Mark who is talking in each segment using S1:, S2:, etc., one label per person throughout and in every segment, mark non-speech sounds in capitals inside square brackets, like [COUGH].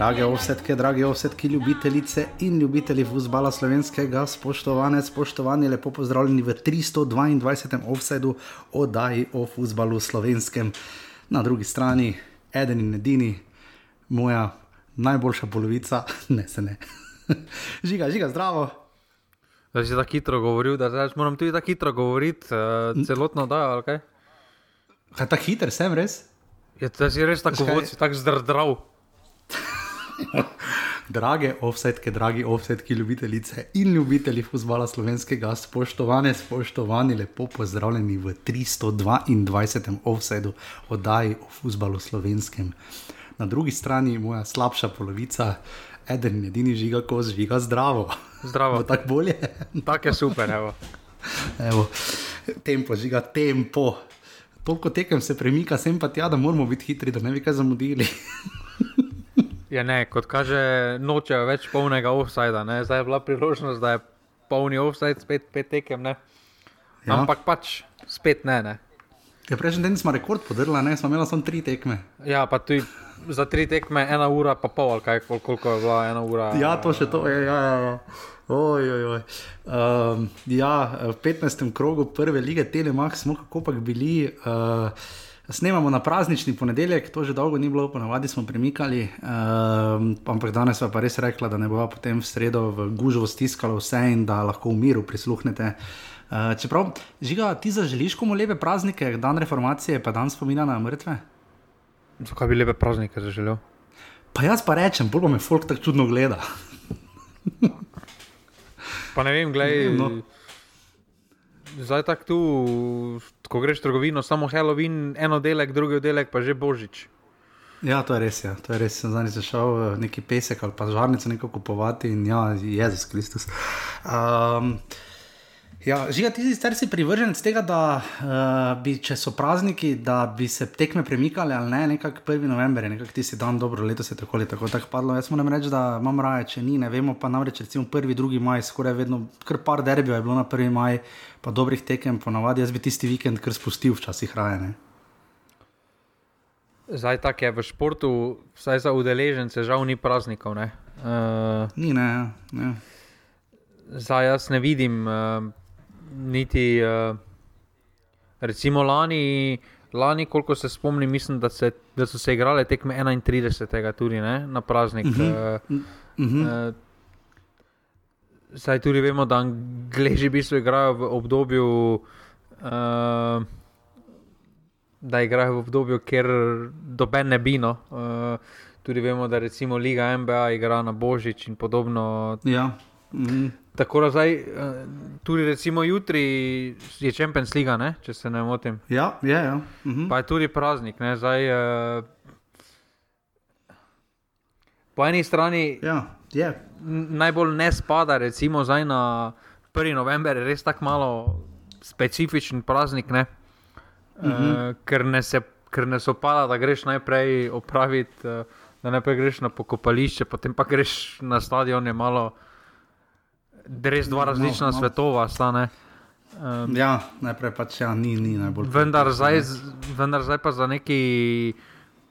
S1: Drage ovsetke, drage ovsetke, ljubitelice in ljubitelji futbola slovenskega, spoštovane, spoštovani, lepo pozdravljeni v 322. offsetu oddaji o futbalu slovenskem. Na drugi strani, eden in edini, moja najboljša polovica, [LAUGHS] ne se ne. [LAUGHS] žiga, žiga, zdravo.
S2: Da si tako hitro govoril, da zdaj moram tudi tako hitro govoriti, uh, celotno da, ali kaj?
S1: Kaj tako hiter sem, res?
S2: Je, da si res tako vod, si tako zdrav.
S1: Drage offsetke, dragi offsetki, ljubitelice in ljubitelji futbola slovenskega, spoštovane, spoštovani, lepo pozdravljeni v 322. offsetu oddaji o futbalu slovenskem. Na drugi strani moja slabša polovica, eden in edini žiga, ko žiga zdravo.
S2: Zdravo.
S1: Tako bolje.
S2: Tako je super, evo.
S1: Evo, tempo, žiga, tempo. Toliko tekem se premika, sem pa tja, da moramo biti hitri, da ne bi kaj zamudili.
S2: Ja, ne, kot kaže, nočejo več polnega offsajda. Zdaj je bila priložnost, da je polni offsajd, spet pet tekem. Ne?
S1: Ja.
S2: Ampak pač spet ne. ne.
S1: Ja, prejšnji teden smo rekord podrli, ne, smo imeli samo tri tekme.
S2: Ja, pa tudi za tri tekme, ena ura, pa pol, ali kaj, kol- koliko je bila ena ura.
S1: Ja, to še to je. Ja, ja, ja. Oj, oj, oj. Um, ja, v 15. krogu prve lige Telemax smo kako pa bili. Uh, Snemamo na praznični ponedeljek, to že dolgo ni bilo, ponavadi smo premikali, um, ampak danes pa res rekla, da ne bo potem v sredo v gužvo stiskalo vse in da lahko v miru prisluhnete. Uh, čeprav, žiga, ti zaželiš komu lepe praznike, dan reformacije, pa dan spomina na mrtve?
S2: Zakaj bi lepe praznike zaželel?
S1: Pa jaz pa rečem, bolj pa me folk tako čudno gleda.
S2: Pa ne vem, gledaj.
S1: No.
S2: Zdaj tako tu, ko greš v trgovino, samo Halloween, en oddelek, drugi oddelek, pa že božič.
S1: Ja, to je res. Ja. To je res. Sem zadnjič zašel neki pesek ali pa žarnico nekaj kupovati in ja, Jezus Kristus. Um, ja, žiga, ti si sicer si privržen tega, da uh, bi, če so prazniki, da bi se tekme premikale ali ne, nekako 1. november nekako tisti dan, dobro, leto se tako ali tako tako padlo. Jaz moram reči, da imam raje, če ni, ne vemo pa namreč recimo 1. 2. maj, skoraj vedno, kar par derbijo je bilo na 1. maj, pa dobrih tekem, ponavadi jaz bi tisti vikend kar spustil včasih raje. Ne?
S2: Zdaj tako je v športu, vsaj za udeležence, žal ni praznikov. ne. Uh,
S1: Ni, ne, ja, ne.
S2: zdaj jaz ne vidim, uh, niti uh, recimo lani, lani, koliko se spomnim, mislim, da, se, da so se igrale tekme 31. tudi ne, na praznik. Uh -huh. uh,
S1: Mhm.
S2: uh, Zdaj tudi vemo, da Angleži v bistvu igrajo v obdobju, uh, da igrajo v obdobju, kjer doben ne bino. Uh, tudi vemo, da recimo Liga NBA igra na Božič in podobno.
S1: Ja. Mhm.
S2: Tako da zdaj, eh, tudi recimo jutri je Champions League, ne? če se ne motim.
S1: Ja, je. Ja. Mhm.
S2: Pa je tudi praznik. Ne? Zdaj, eh, po eni strani
S1: Ja, je.
S2: najbolj ne spada, recimo zdaj na 1. november, je res tako malo specifičen praznik, ne? uh -huh. uh, ker, ne se, ker ne sopada, da greš najprej opraviti, uh, da najprej greš na pokopališče, potem pa greš na stadion, je malo. Res dva
S1: Malo-
S2: različna
S1: malo-
S2: svetova sta. Um,
S1: Ja, najprej pač ja, ni, ni najbolj.
S2: vendar, zdaj, vendar zdaj pa za neki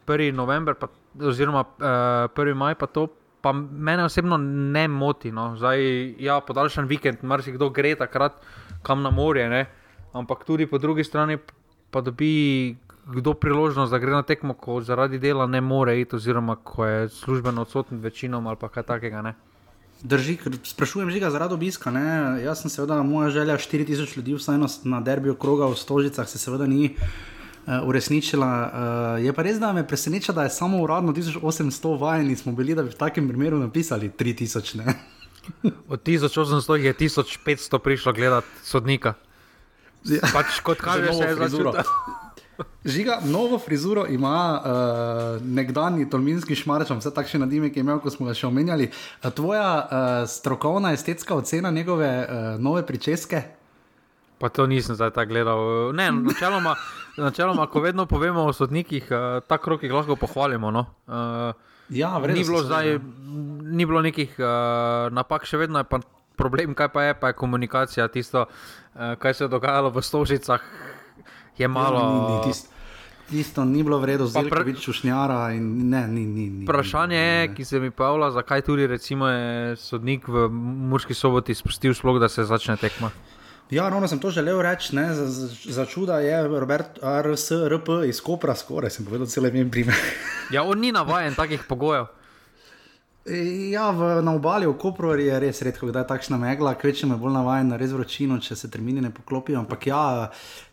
S2: 1. november, pa, oziroma uh, 1. maj, pa to pa mene osebno ne moti. No. Zdaj, ja, podaljšan vikend, marsikdo gre takrat kam na morje, ne. ampak tudi po drugi strani pa dobi kdo priložnost, da gre na tekmo, ko zaradi dela ne more iti, oziroma ko je službeno odsoten večinom ali kaj takega. Ne.
S1: Drži, ker sprašujem že zaradi obiska. Ne? Jaz sem seveda, moja želja 4000 ljudi, vsaj na, na derbiju kroga v Stožicah, se seveda ni uh, uresničila. Uh, je pa res, da me preseneča, da je samo uradno 1800 vajeni smo bili, da bi v takem primeru napisali 3000. Ne? [LAUGHS]
S2: Od 1800 jih je 1500 prišlo gledati sodnika.
S1: Ja.
S2: Pač kot kaže, se je
S1: frizuro.
S2: začutil.
S1: Žiga, novo frizuro ima uh, nekdani Tolminski šmarč, vse takšne nadime, ki je imel, ko smo ga še omenjali. Uh, tvoja uh, strokovna estetska ocena njegove uh, nove pričeske?
S2: Pa to nisem zdaj tako gledal. Ne, načeloma, [LAUGHS] načeloma, ko vedno povemo o sodnikih, uh, ta krok jih lahko pohvalimo. No. Uh,
S1: Ja, vredno
S2: ni, bilo zdaj, ni bilo nekih uh, napak, še vedno je pa problem, kaj pa je, pa je komunikacija. Tisto, uh, kaj se je dogajalo v Stožicah, je malo.
S1: Ja, ni, ni tist. Tisto ni bilo vredno, zdaj pa več čušnjara. Ne, ni, ni, ni,
S2: Vprašanje je, ki se mi pojavlja, zakaj tudi recimo, je sodnik v Murski soboti spustil sploh, da se začne tekma.
S1: Ja, ravno sem to želel reči. Za, za, za čuda je Robert RSRP iz Kopra, skoraj sem povedal, celo ime
S2: ja, on ni navaden takih pogojev.
S1: Ja, v, na obali v Kopru je res redko, da je takšna megla, kvečem je bolj navaden na res vročino, če se termini ne poklopijo. Ampak ja,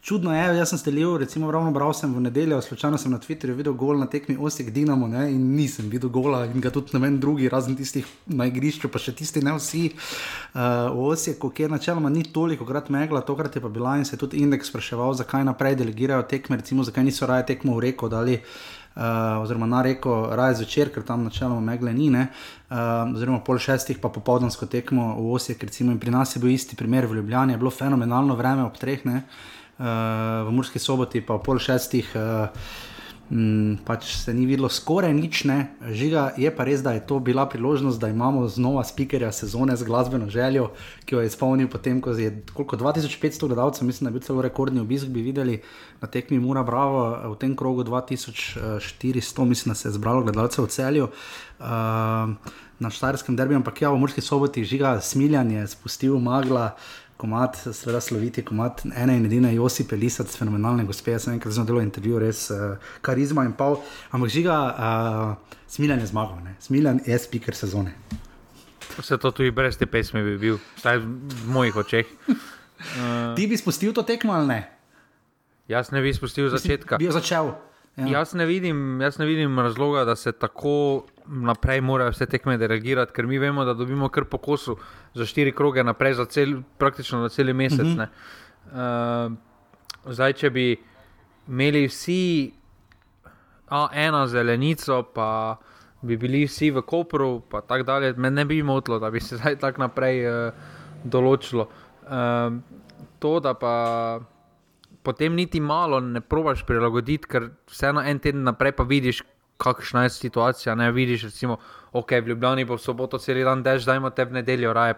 S1: čudno je, jaz sem stelil, recimo, ravno bral sem v nedeljo, slučajno sem na Twitterju videl gol na tekmi Osek Dinamo ne, in nisem videl gola in ga tudi ne vem drugi, razen tistih na igrišču, pa še tisti ne vsi. Uh, v Oseku, kjer načeloma ni toliko krat megla, tokrat je pa bila in se je tudi indeks spraševal, zakaj naprej delegirajo tekme, recimo, zakaj niso raje tekmo v reko dali uh, oziroma na reko raje zvečer, ker tam načeloma megle ni, uh, oziroma pol šestih pa popoldansko tekmo v Osijek, recimo in pri nas je bil isti primer v Ljubljani, je bilo fenomenalno vreme ob treh, ne, uh, v Murski soboti pa pol šestih. Uh, Mm, pač se ni videlo skoraj nič, ne. žiga je pa res, da je to bila priložnost, da imamo znova spikerja sezone z glasbeno željo, ki jo je izpolnil potem, ko je koliko 2500 gledalcev, mislim, da je bil celo rekordni obisk, bi videli na tekmi Mura Bravo v tem krogu 2400, mislim, da se je zbralo gledalcev v celju. Uh, Na Štajerskem derbiju, ampak ja, v Murski soboti žiga smiljanje, spustil magla, komat, seveda sloviti komat, ena in edina Josip Elisac, fenomenalne gospe, jaz sem enkrat zelo delo intervju, res uh, karizma in pol, ampak žiga, uh, smiljan je zmagal, ne? smiljan je speaker sezone.
S2: Vse to tudi brez te pesmi bi bil, vsaj v mojih očeh.
S1: Uh, [LAUGHS] Ti bi spustil to tekmo ali ne?
S2: Jaz ne bi spustil začetka.
S1: Bi jo začel.
S2: Ja. Jaz, ne vidim, jaz ne vidim razloga, da se tako naprej morajo vse tekme delegirati, ker mi vemo, da dobimo kar po kosu za štiri kroge naprej, za cel, praktično za cel mesec. Uh -huh. uh, zdaj, če bi imeli vsi a, eno zelenico, pa bi bili vsi v Kopru, pa tako dalje, me ne bi motilo, da bi se zdaj tako naprej uh, določilo. Uh, to, da pa potem niti malo ne probaš prilagoditi, ker vseeno en teden naprej pa vidiš, kakšna je situacija. Ne vidiš, recimo, ok, v Ljubljani bo v soboto cel dan dež, dajmo te v nedeljo raje.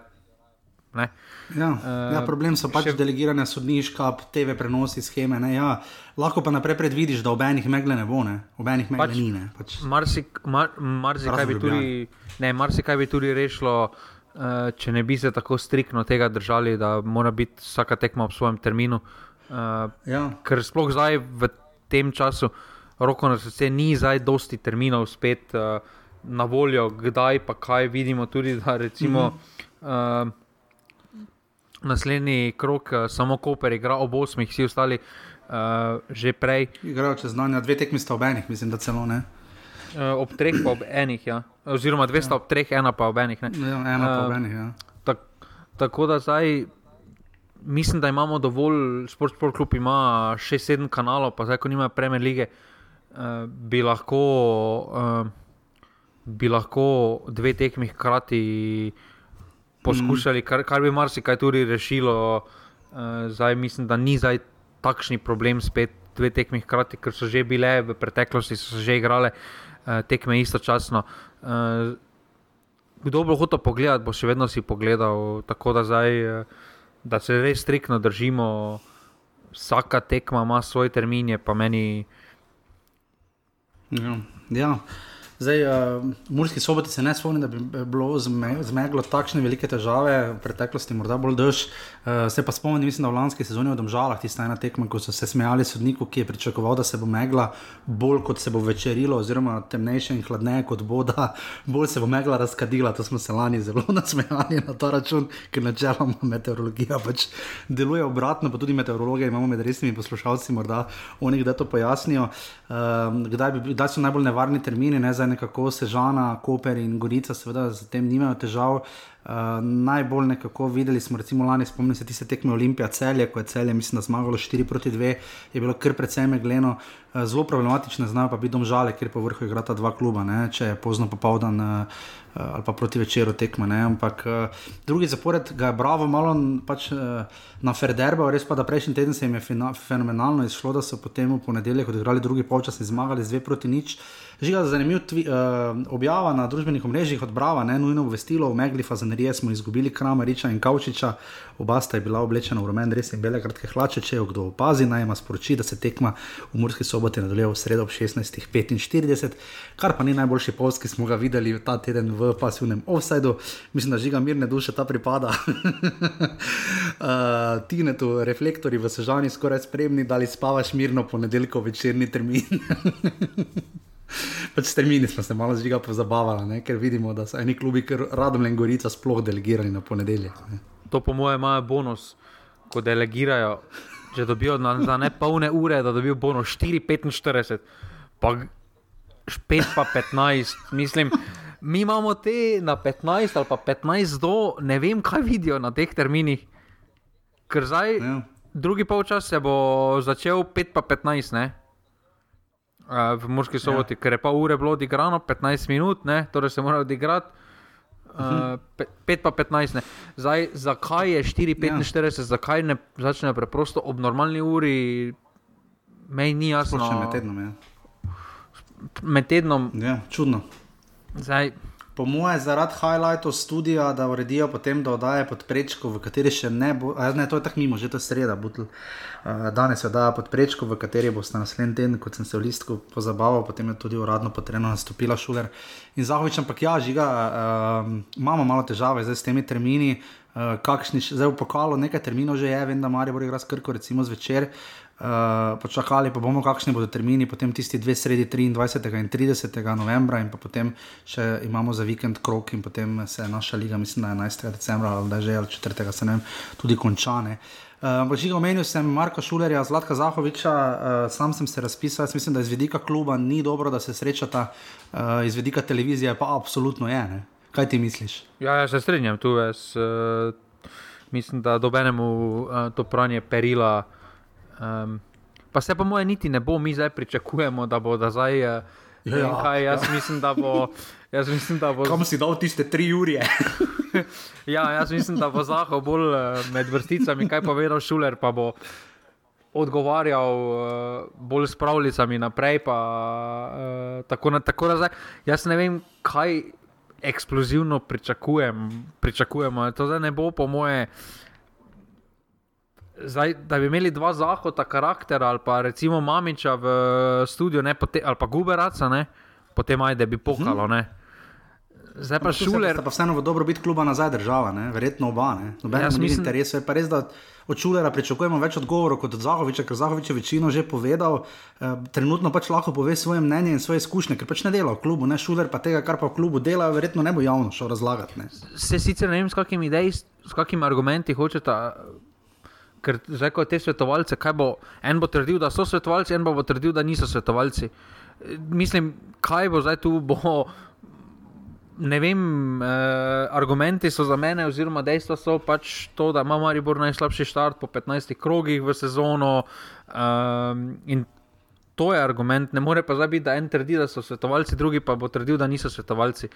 S2: Ne?
S1: Ja, uh, ja, problem so pač še... delegirane sodniška, TV prenosi, scheme. Ja, lahko pa naprej predvidiš, da ob enih megle ne bo, ob enih megle pač, ni. Pač...
S2: Marsikaj mar, mar bi, tudi, marsi bi tudi rešilo, uh, če ne bi se tako striktno tega držali, da mora biti vsaka tekma v svojem terminu. Uh, ja. Ker sploh zdaj v tem času, uh, roko na srce, ni zdaj dosti terminov spet uh, na voljo, kdaj pa kaj vidimo. Tudi da recimo mm -hmm. uh, naslednji krok, uh, samo Koper igra ob osmih, vsi ostali uh, že prej.
S1: Igrajo čez znanje, dve tekmi sta ob enih, mislim, da celo ne.
S2: Uh, ob treh pa ob enih, ja. oziroma dve sta ja. ob treh, ena pa ob enih.
S1: Ja, ena pa ob enih. Ja.
S2: Tak, tako da zdaj. Mislim, da imamo dovolj, Sport Sport Club ima 6-7 kanalov, pa zdaj, ko nimajo preme lige, uh, uh, bi, lahko, uh, bi lahko dve tekmi hkrati poskušali, kar, kar bi marsikaj tudi rešilo. Uh, zdaj mislim, da ni zdaj takšni problem spet dve tekmi hkrati, ker so že bile v preteklosti, so že igrale uh, tekme istočasno. Uh, kdo bo hotel pogledati, bo še vedno si pogledal. Tako da, zdaj, da se res striktno držimo, vsaka tekma ima svoj termin, pa meni.
S1: Ja. ja. Zdaj, uh, Murski soboti se ne spomnim, da bi bilo zmeglo takšne velike težave, v preteklosti morda bolj dež. Uh, se pa spomnim, mislim, da v lanski sezoni v Domžalah, tista ena tekma, ko so se smejali sodniku, ki je pričakoval, da se bo megla bolj kot se bo večerilo, oziroma temnejše in hladneje kot bo, da bolj se bo megla razkadila. To smo se lani zelo [LAUGHS] nasmejali na ta račun, ker načeloma meteorologija pač deluje obratno, pa tudi meteorologe imamo med resnimi poslušalci, morda oni kdaj to pojasnijo. Uh, kdaj, bi, kdaj so najbolj nevarni termini? Ne, nekako Sežana, Koper in Gorica, seveda, z tem nimajo težav. Uh, najbolj nekako videli smo, recimo lani, spomnim se tiste tekme Olimpija, celje, ko je celje, mislim, da zmagalo 4 proti 2, je bilo kar precej megleno, uh, zelo problematične, znajo pa biti domžale, ker po vrhu igrata dva kluba, ne? če je pozno popoldan uh, ali pa proti večeru tekme. Ne? Ampak uh, drugi zapored ga je bravo, malo pač, uh, na Ferderbo, res pa da prejšnji teden se jim je fenomenalno izšlo, da so potem v ponedeljek odigrali drugi polčas in zmagali z 2 proti nič. Žiga, zanimiv tvi, uh, objava na družbenih omrežjih od Brava, ne nujno obvestilo, v Megli Fazanerije smo izgubili Kramariča in Kavčiča, oba sta bila oblečena v rumen, res in bele kratke hlače, če jo kdo opazi, naj ima sporoči, da se tekma v Murski soboti nadaljuje v sredo ob 16.45, kar pa ni najboljši polski, smo ga videli ta teden v pasivnem offsajdu, mislim, da žiga mirne duše ta pripada. uh, [LAUGHS] Tinetu, reflektori v sežani skoraj spremni, da li spavaš mirno ponedeljko večerni termin. [LAUGHS] Pač termini smo se malo zviga pozabavali, ne? ker vidimo, da so eni klubi, ki radom in gorica sploh delegirali na ponedeljek. Ne?
S2: To po mojem imajo bonus, ko delegirajo, če dobijo na, za ne polne ure, da dobijo bonus 4,45, pa 5 pa 15, mislim. Mi imamo te na 15 ali pa 15 do, ne vem, kaj vidijo na teh terminih. Ker zdaj, ja. drugi polčas se bo začel 5 pa 15, ne? V Murski soboti, ja. ker je pa ure bilo odigrano, 15 minut, ne? torej se mora odigrati. Uh, 5 pa 15, Zdaj, zakaj je 4,45, ja. zakaj ne začne preprosto ob normalni uri, meni ni jasno.
S1: Sploh med tednom. Ja.
S2: Med tednom.
S1: Ja, čudno.
S2: Zdaj,
S1: Po mojem, zaradi highlightov studia, da uredijo potem, da oddaje pod prečko, v kateri še ne bo, a ne, to je tako mimo, že to je sreda, butl, uh, danes je oddaja pod prečko, v kateri bo sta naslednji teden, kot sem se v listku pozabaval, potem je tudi uradno potrebno nastopila šuler. In zahovič, ampak ja, žiga, uh, imamo malo težave zdaj s temi termini, uh, kakšni, zdaj v pokalu nekaj terminov že je, vem, da Marijo bo igral skrko, recimo zvečer. Uh, počakali pa bomo, kakšni bodo termini, potem tisti dve sredi 23. in 30. novembra, in potem še imamo za vikend krok, in potem se naša liga, mislim, da je 11. decembra ali da že ali 4. se ne vem, tudi končane. Uh, že omenil sem Marka Šulerja, Zlatka Zahoviča, uh, sam sem se razpisal, jaz mislim, da iz vidika kluba ni dobro, da se srečata, uh, iz vidika televizije pa absolutno je. Ne? Kaj ti misliš?
S2: Ja, ja se strinjam tu. Jaz, uh, mislim, da dobenemu uh, to pranje perila. Um, pa se pa moje niti ne bo, mi zdaj pričakujemo, da bo da zdaj. Uh, ja, kaj, jaz, ja. mislim, bo, jaz mislim, da bo.
S1: Kam si dal tiste tri ure? [LAUGHS]
S2: ja, jaz mislim, da bo Zaho bolj uh, med vrsticami, kaj povedal Šuler, pa bo odgovarjal uh, bolj s pravljicami naprej. Pa, uh, tako, na, tako nazaj. Jaz ne vem, kaj eksplozivno pričakujem, pričakujemo. To zdaj ne bo, po moje. Zdaj, da bi imeli dva zahoda, karakter ali pa recimo Mamiča v studiu, ne, pote, ali pa Guberaca, ne, potem ajde bi pokalo. Hmm. Zdaj pa šuler.
S1: Pa vseeno v dobrobit kluba nazaj država, ne? verjetno oba. Noben ja, mislim... interes je pa res, da od šulera pričakujemo več odgovorov kot od Zahoviča, ker Zahovič je večino že povedal, eh, trenutno pač lahko pove svoje mnenje in svoje izkušnje, ker pač ne dela v klubu, ne šuler pa tega, kar pa v klubu dela, verjetno ne bo javno šel razlagati. Ne?
S2: Se sicer ne vem, s kakimi ideji, s kakimi argumenti hočete ker zdaj, ko te svetovalce, kaj bo, en bo trdil, da so svetovalci, en bo trdil, da niso svetovalci. Mislim, kaj bo zdaj tu, bo, ne vem, eh, argumenti so za mene, oziroma dejstva so pač to, da ima Maribor najslabši štart po 15 krogih v sezono. Eh, To je argument, ne more pa zdaj biti, da en trdi, da so svetovalci, drugi pa bo trdil, da niso svetovalci.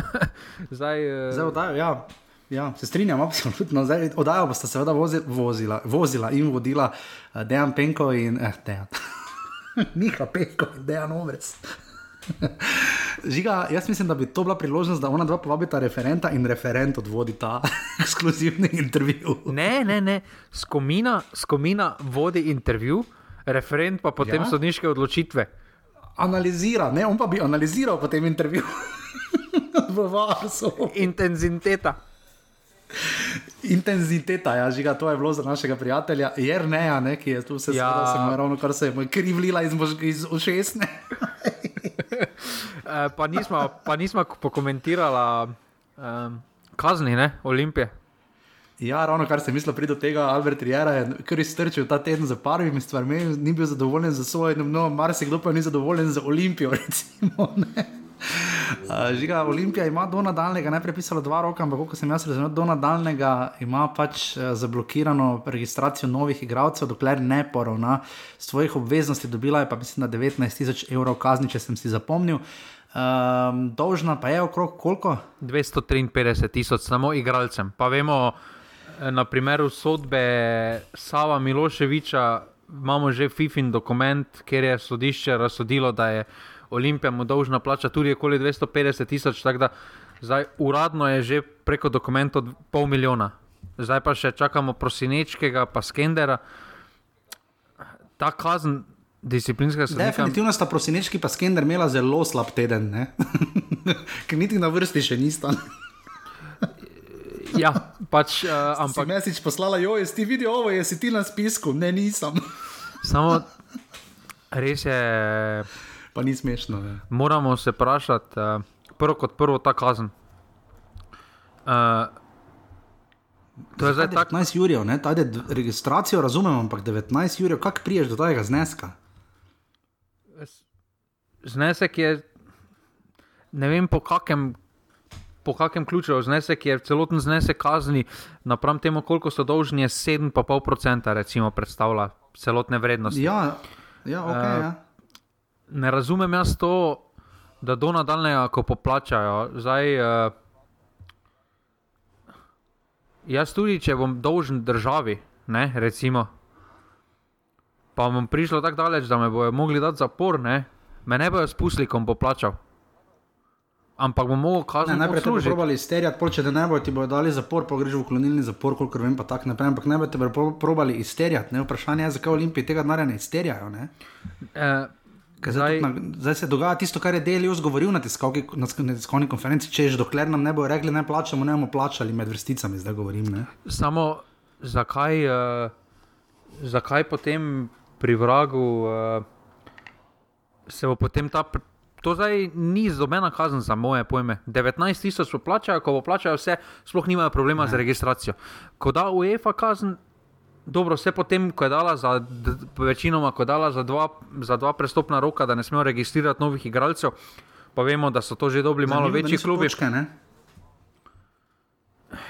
S2: [LAUGHS]
S1: zdaj, eh... zdaj odajo, ja. Ja, se strinjam, absolutno. Oddajo boste seveda vozi, vozila, vozila in vodila uh, Dejan Penko in eh, Dejan. [LAUGHS] Miha Penko in Dejan Obrec. [LAUGHS] Žiga, jaz mislim, da bi to bila priložnost, da ona dva povabita referenta in referent odvodi ta [LAUGHS] ekskluzivni intervju.
S2: Ne, ne, ne. Skomina, skomina vodi intervju, referent pa potem ja? sodniške odločitve.
S1: Analizira, ne, on pa bi analiziral potem intervju. v varsu.
S2: Intenziteta.
S1: Intenziteta, ja, žiga, to je bilo za našega prijatelja, jer ne, ja, ne, ki je tu se ja. zgodilo, ravno kar se je krivlila iz, iz ušesne. [LAUGHS]
S2: Eh, pa, nismo, pa nismo pokomentirali um, kazni, ne, Olimpije.
S1: Ja, ravno kar sem mislil, pride do tega, Albert Rijera je kar iztrčil ta teden za prvimi stvarmi, ni bil zadovoljen za svoje, no, marsikdo pa ni zadovoljen za Olimpijo, [LAUGHS] recimo. Ne. Žiga, Olimpija ima do nadaljnega, najprej pisalo dva roka, ampak kot sem jaz razumel, do nadaljnega ima pač uh, zablokirano registracijo novih igralcev, dokler ne poravna svojih obveznosti. Dobila je pa mislim, da 19 tisoč evrov kazni, če sem si zapomnil. Um, dolžna pa je okrog koliko?
S2: 253 tisoč samo igralcem. Pa vemo, eh, na primeru sodbe Sava Miloševiča imamo že FIFIN dokument, kjer je sodišče razsodilo, da je Olimpija mu dolžna plača tudi okoli 250 tisoč, tako da zdaj uradno je že preko dokumentov pol milijona. Zdaj pa še čakamo prosinečkega, pa skendera. Ta kazen disciplinskega sodnika.
S1: Definitivno sta prosinečki pa skender imela zelo slab teden, [LAUGHS] ker niti na vrsti še nista.
S2: Ja, pač, uh, ampak.
S1: Mesič poslala, jo, jesi ti videl ovo, jesi ti na spisku, ne nisem.
S2: Samo res je.
S1: Pa ni smešno. Ne?
S2: Moramo se vprašati, uh, prvo kot prvo, ta kazen. Uh, to je zdaj tako.
S1: 19 jurjev, ne, ta registracijo razumem, ampak 19 jurjev, kako priješ do tega zneska?
S2: Znesek je, ne vem po kakem po kakem ključu znesek je celoten znesek kazni, napram temu, koliko so dolžni, je 7,5% recimo predstavlja celotne vrednosti.
S1: Ja, ja, okay, uh, ja.
S2: Ne razumem jaz to, da do nadaljnega, ko poplačajo. Zdaj, uh, jaz tudi, če bom dolžen državi, ne, recimo, pa bom prišel tako daleč, da me bodo mogli dati zapor, ne, me ne bojo spustili, ko bom poplačal ampak bomo mogli kazni.
S1: Najprej bomo probali izterjati, pol, če te ne bojo, ti bodo dali zapor, pa greš v klonilni zapor, koliko vem, pa tako naprej. Ampak najprej te bodo probali izterjati. Ne? Vprašanje je, zakaj Olimpiji tega denarja ne izterjajo. Ne?
S2: Eh,
S1: zdaj, na, zdaj se dogaja tisto, kar je Delius govoril na tiskovni konferenci, če že dokler nam ne bojo rekli, ne plačamo, ne bomo plačali med vrsticami, zdaj govorim. Ne?
S2: Samo zakaj, uh, zakaj potem pri vragu uh, se bo potem ta. To zdaj ni zobena kazen za moje pojme. 19 tisoč poplačajo, ko poplačajo vse, sploh nimajo problema ne. z registracijo. Ko da UEFA kazen, dobro, vse potem, ko je dala za večinoma, ko je dala za dva, za dva prestopna roka, da ne smejo registrirati novih igralcev, pa vemo, da so to že dobili malo večji klubi.
S1: Točke,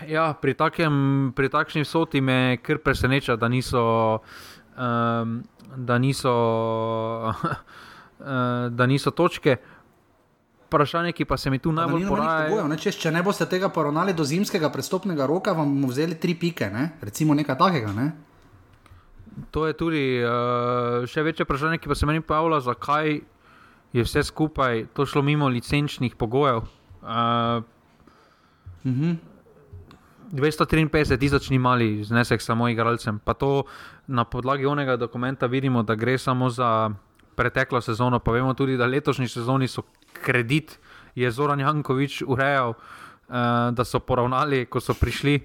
S2: ja, pri, takem, pri takšni soti me kar preseneča, da niso. Um, da niso uh, [LAUGHS] da niso točke. Vprašanje, ki pa se mi tu najbolj poraja.
S1: Če, če ne boste tega poravnali do zimskega prestopnega roka, vam bomo vzeli tri pike, ne? recimo nekaj takega. Ne?
S2: To je tudi uh, še večje vprašanje, ki pa se meni pojavlja, zakaj je vse skupaj to šlo mimo licenčnih pogojev. Uh,
S1: uh -huh.
S2: 253 tisoč ni mali znesek samo igralcem. Pa to na podlagi onega dokumenta vidimo, da gre samo za preteklo sezono, pa vemo tudi, da letošnji sezoni so kredit, je Zoran Jankovič urejal, uh, da so poravnali, ko so prišli.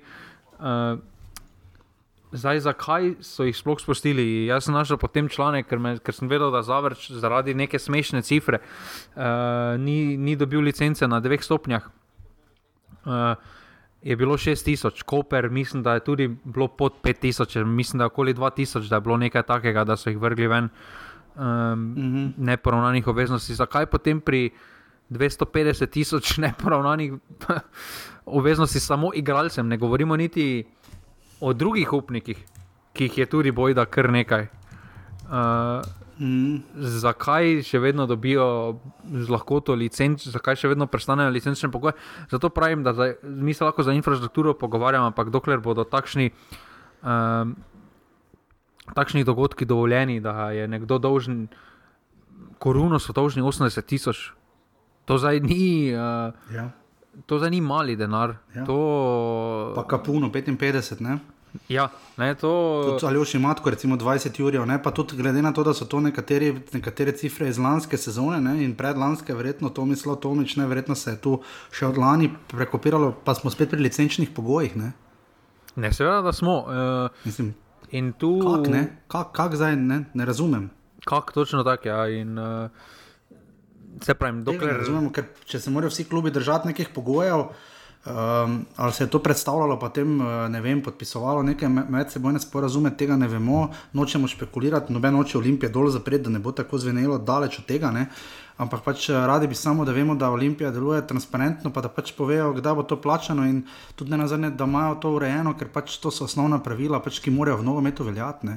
S2: Uh, zdaj, zakaj so jih sploh spustili? Jaz sem našel potem članek, ker, me, ker sem vedel, da Zavrč zaradi neke smešne cifre uh, ni, ni dobil licence na dveh stopnjah. Uh, Je bilo 6000, Koper, mislim, da je tudi bilo pod 5000, mislim, da okoli 2000, da je bilo nekaj takega, da so jih vrgli ven. Uh, um, mm -hmm. neporavnanih obveznosti. Zakaj potem pri 250 tisoč neporavnanih [LAUGHS] obveznosti samo igralcem, ne govorimo niti o drugih upnikih, ki jih je tudi bojda kar nekaj. Uh, Mm. Zakaj še vedno dobijo z lahkoto licenco, zakaj še vedno prestanejo licenčne pogoje? Zato pravim, da zdaj, mi se lahko za infrastrukturo pogovarjamo, ampak dokler bodo takšni um, takšnih dogodkih dovoljeni, da je nekdo dolžen, koruno so dolžni 80 tisoč. To zdaj ni. Uh, ja. To zdaj ni mali denar. Ja. To...
S1: Pa kapuno 55, ne?
S2: Ja, ne, to...
S1: Ali še imaš, recimo 20 ur, ne pa tudi glede na to, da so to nekateri, nekatere cifre iz lanske sezone ne, in predlanske, verjetno to mislo Tomič, ne, verjetno se je tu še od lani prekopiralo, pa smo spet pri licenčnih pogojih. Ne,
S2: ne seveda, da smo. Uh,
S1: Mislim,
S2: In tu.
S1: Kako ne? Kako kak zdaj ne, ne razumem?
S2: Kako točno tako. Ja. In uh, se pravi, dokler.
S1: Ne razumemo, ker če se morajo vsi klubi držati nekih pogojev. Um, ali se je to predstavljalo, potem eh, ne vem, podpisovalo neke medsebojne sporazume, tega ne vemo, nočemo špekulirati, noben noče Olimpije dol zapreti, da ne bo tako zvenelo daleč od tega. Ne? Ampak pač eh, radi bi samo, da vemo, da Olimpija deluje transparentno, pa da pač povejo, kdaj bo to plačano in tudi ne nazadnje, da imajo to urejeno, ker pač to so osnovna pravila, pač, ki morajo v nogometu veljati.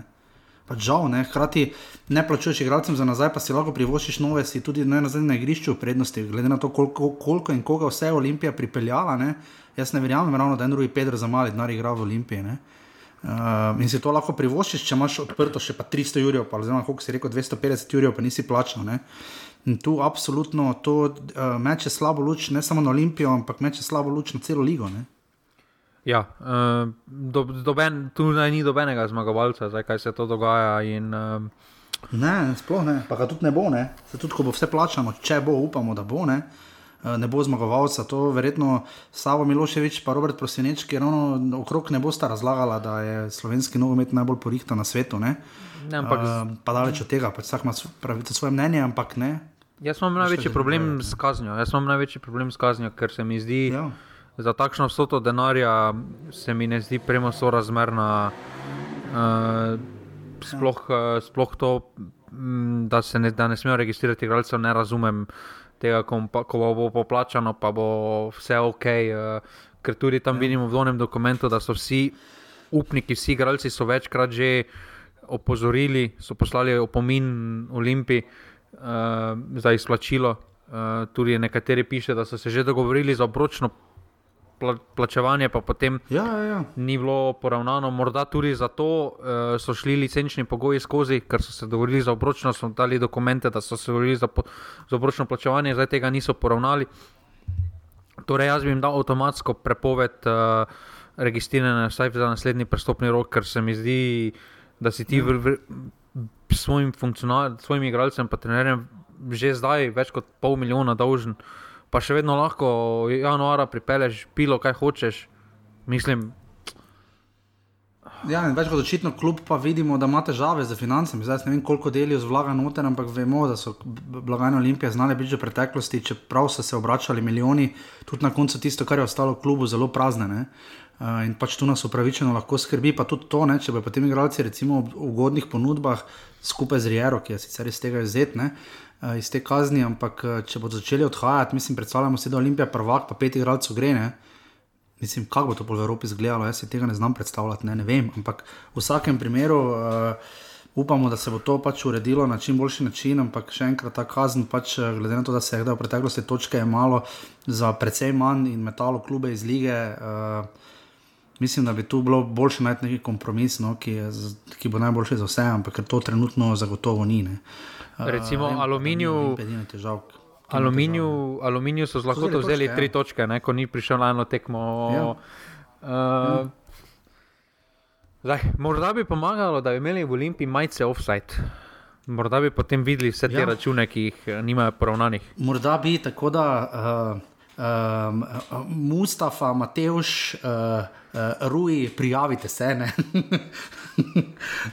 S1: Pač žal, ne, hkrati ne plačuješ igralcem za nazaj, pa si lahko privoščiš nove, si tudi ne na zadnjem igrišču v prednosti, glede na to, koliko, koliko in koga vse je Olimpija pripeljala. Ne. Jaz ne verjamem, ravno, da je drugi Pedro za mali denar igral v Olimpiji. Uh, in si to lahko privoščiš, če imaš odprto še pa 300 jurjev, pa oziroma koliko si rekel, 250 jurjev, pa nisi plačal. Ne. In tu absolutno to uh, meče slabo luč, ne samo na Olimpijo, ampak meče slabo luč na celo ligo. Ne?
S2: Ja, uh, do, doben, tu ni nobenega zmagovalca, zdaj kaj se to dogaja. In, uh,
S1: ne, sploh ne, pa ga tudi ne bo, ne. Se tudi ko bo vse plačano, če bo, upamo, da bo. Ne. Ne bo zmagovalca, to verjetno Savo Miloševič in Robert Proseneč, ki ravno okrog ne bosta razlagala, da je slovenski nogomet najbolj porihta na svetu. Ne?
S2: Ne, ampak,
S1: uh, pa daleč od tega, pač vsak ima svoje mnenje, ampak ne,
S2: Jaz imam največji problem s kaznjo. Jaz imam največji problem s kaznjo, ker se mi zdi, ja. Za takšno vsoto denarja se mi ne zdi premo sorazmerna. Uh, sploh, ja. uh, sploh to, m, da se ne, da ne smejo registrirati igralcev, ne razumem tega, ko, pa, ko bo poplačano, pa bo vse ok. Uh, ker tudi tam ja. vidimo v donem dokumentu, da so vsi upniki, vsi igralci so večkrat že opozorili, so poslali opomin Olimpiji uh, za izplačilo. Uh, tudi nekateri piše, da so se že dogovorili za obročno pla plačevanje, pa potem
S1: ja, ja, ja.
S2: ni bilo poravnano. Morda tudi zato uh, so šli licenčni pogoji skozi, ker so se dogovorili za obročno, so dali dokumente, da so se dogovorili za, za obročno plačevanje, zdaj tega niso poravnali. Torej, jaz bi jim dal avtomatsko prepoved uh, registriranja, vsaj za naslednji prestopni rok, ker se mi zdi, da si ti ja. v, v, svojim, svojim igralcem, pa trenerjem, že zdaj več kot pol milijona dolžen, pa še vedno lahko januara pripelješ, pilo, kaj hočeš. Mislim.
S1: Ja, več kot očitno, kljub pa vidimo, da ima težave z financami. Zdaj ne vem, koliko delijo z vlaga noter, ampak vemo, da so blagajne Olimpije znale biti že v preteklosti, čeprav so se obračali milijoni, tudi na koncu tisto, kar je ostalo klubu, zelo prazne. Ne? Uh, in pač tu nas upravičeno lahko skrbi, pa tudi to, ne, če bi potem igralci, recimo v ugodnih ponudbah, skupaj z Riero, ki je sicer iz tega izzetne, uh, iz te kazni, ampak uh, če bodo začeli odhajati, mislim, predstavljamo si, da Olimpija prvak, pa pet igralcev gre. Ne, mislim, kako bo to po Evropi izgledalo, jaz si tega ne znam predstavljati, ne, ne vem. Ampak v vsakem primeru. Uh, Upamo, da se bo to pač uredilo na čim boljši način, ampak še enkrat ta kazen, pač, glede na to, da se je v preteklosti točke malo za precej manj in metalo klube iz lige, uh, mislim, da bi tu bilo boljše najti neki kompromis, no, ki, je, ki bo najboljši za vse, ampak to trenutno zagotovo ni. Ne.
S2: Recimo uh, aluminiju. Aluminiju, aluminiju so zelo lahko vzeli točke, tri ja. točke, ne, ko ni prišel na eno tekmo. Ja. Uh. Zdaj, morda bi pomagalo, da bi imeli v Olimpiji majice offside. Morda bi potem videli vse te ja. račune, ki jih eh, nimajo poravnanih.
S1: Morda bi tako da. Uh, um, Mustafa, Mateoš, uh, uh, Rui, prijavite se [LAUGHS]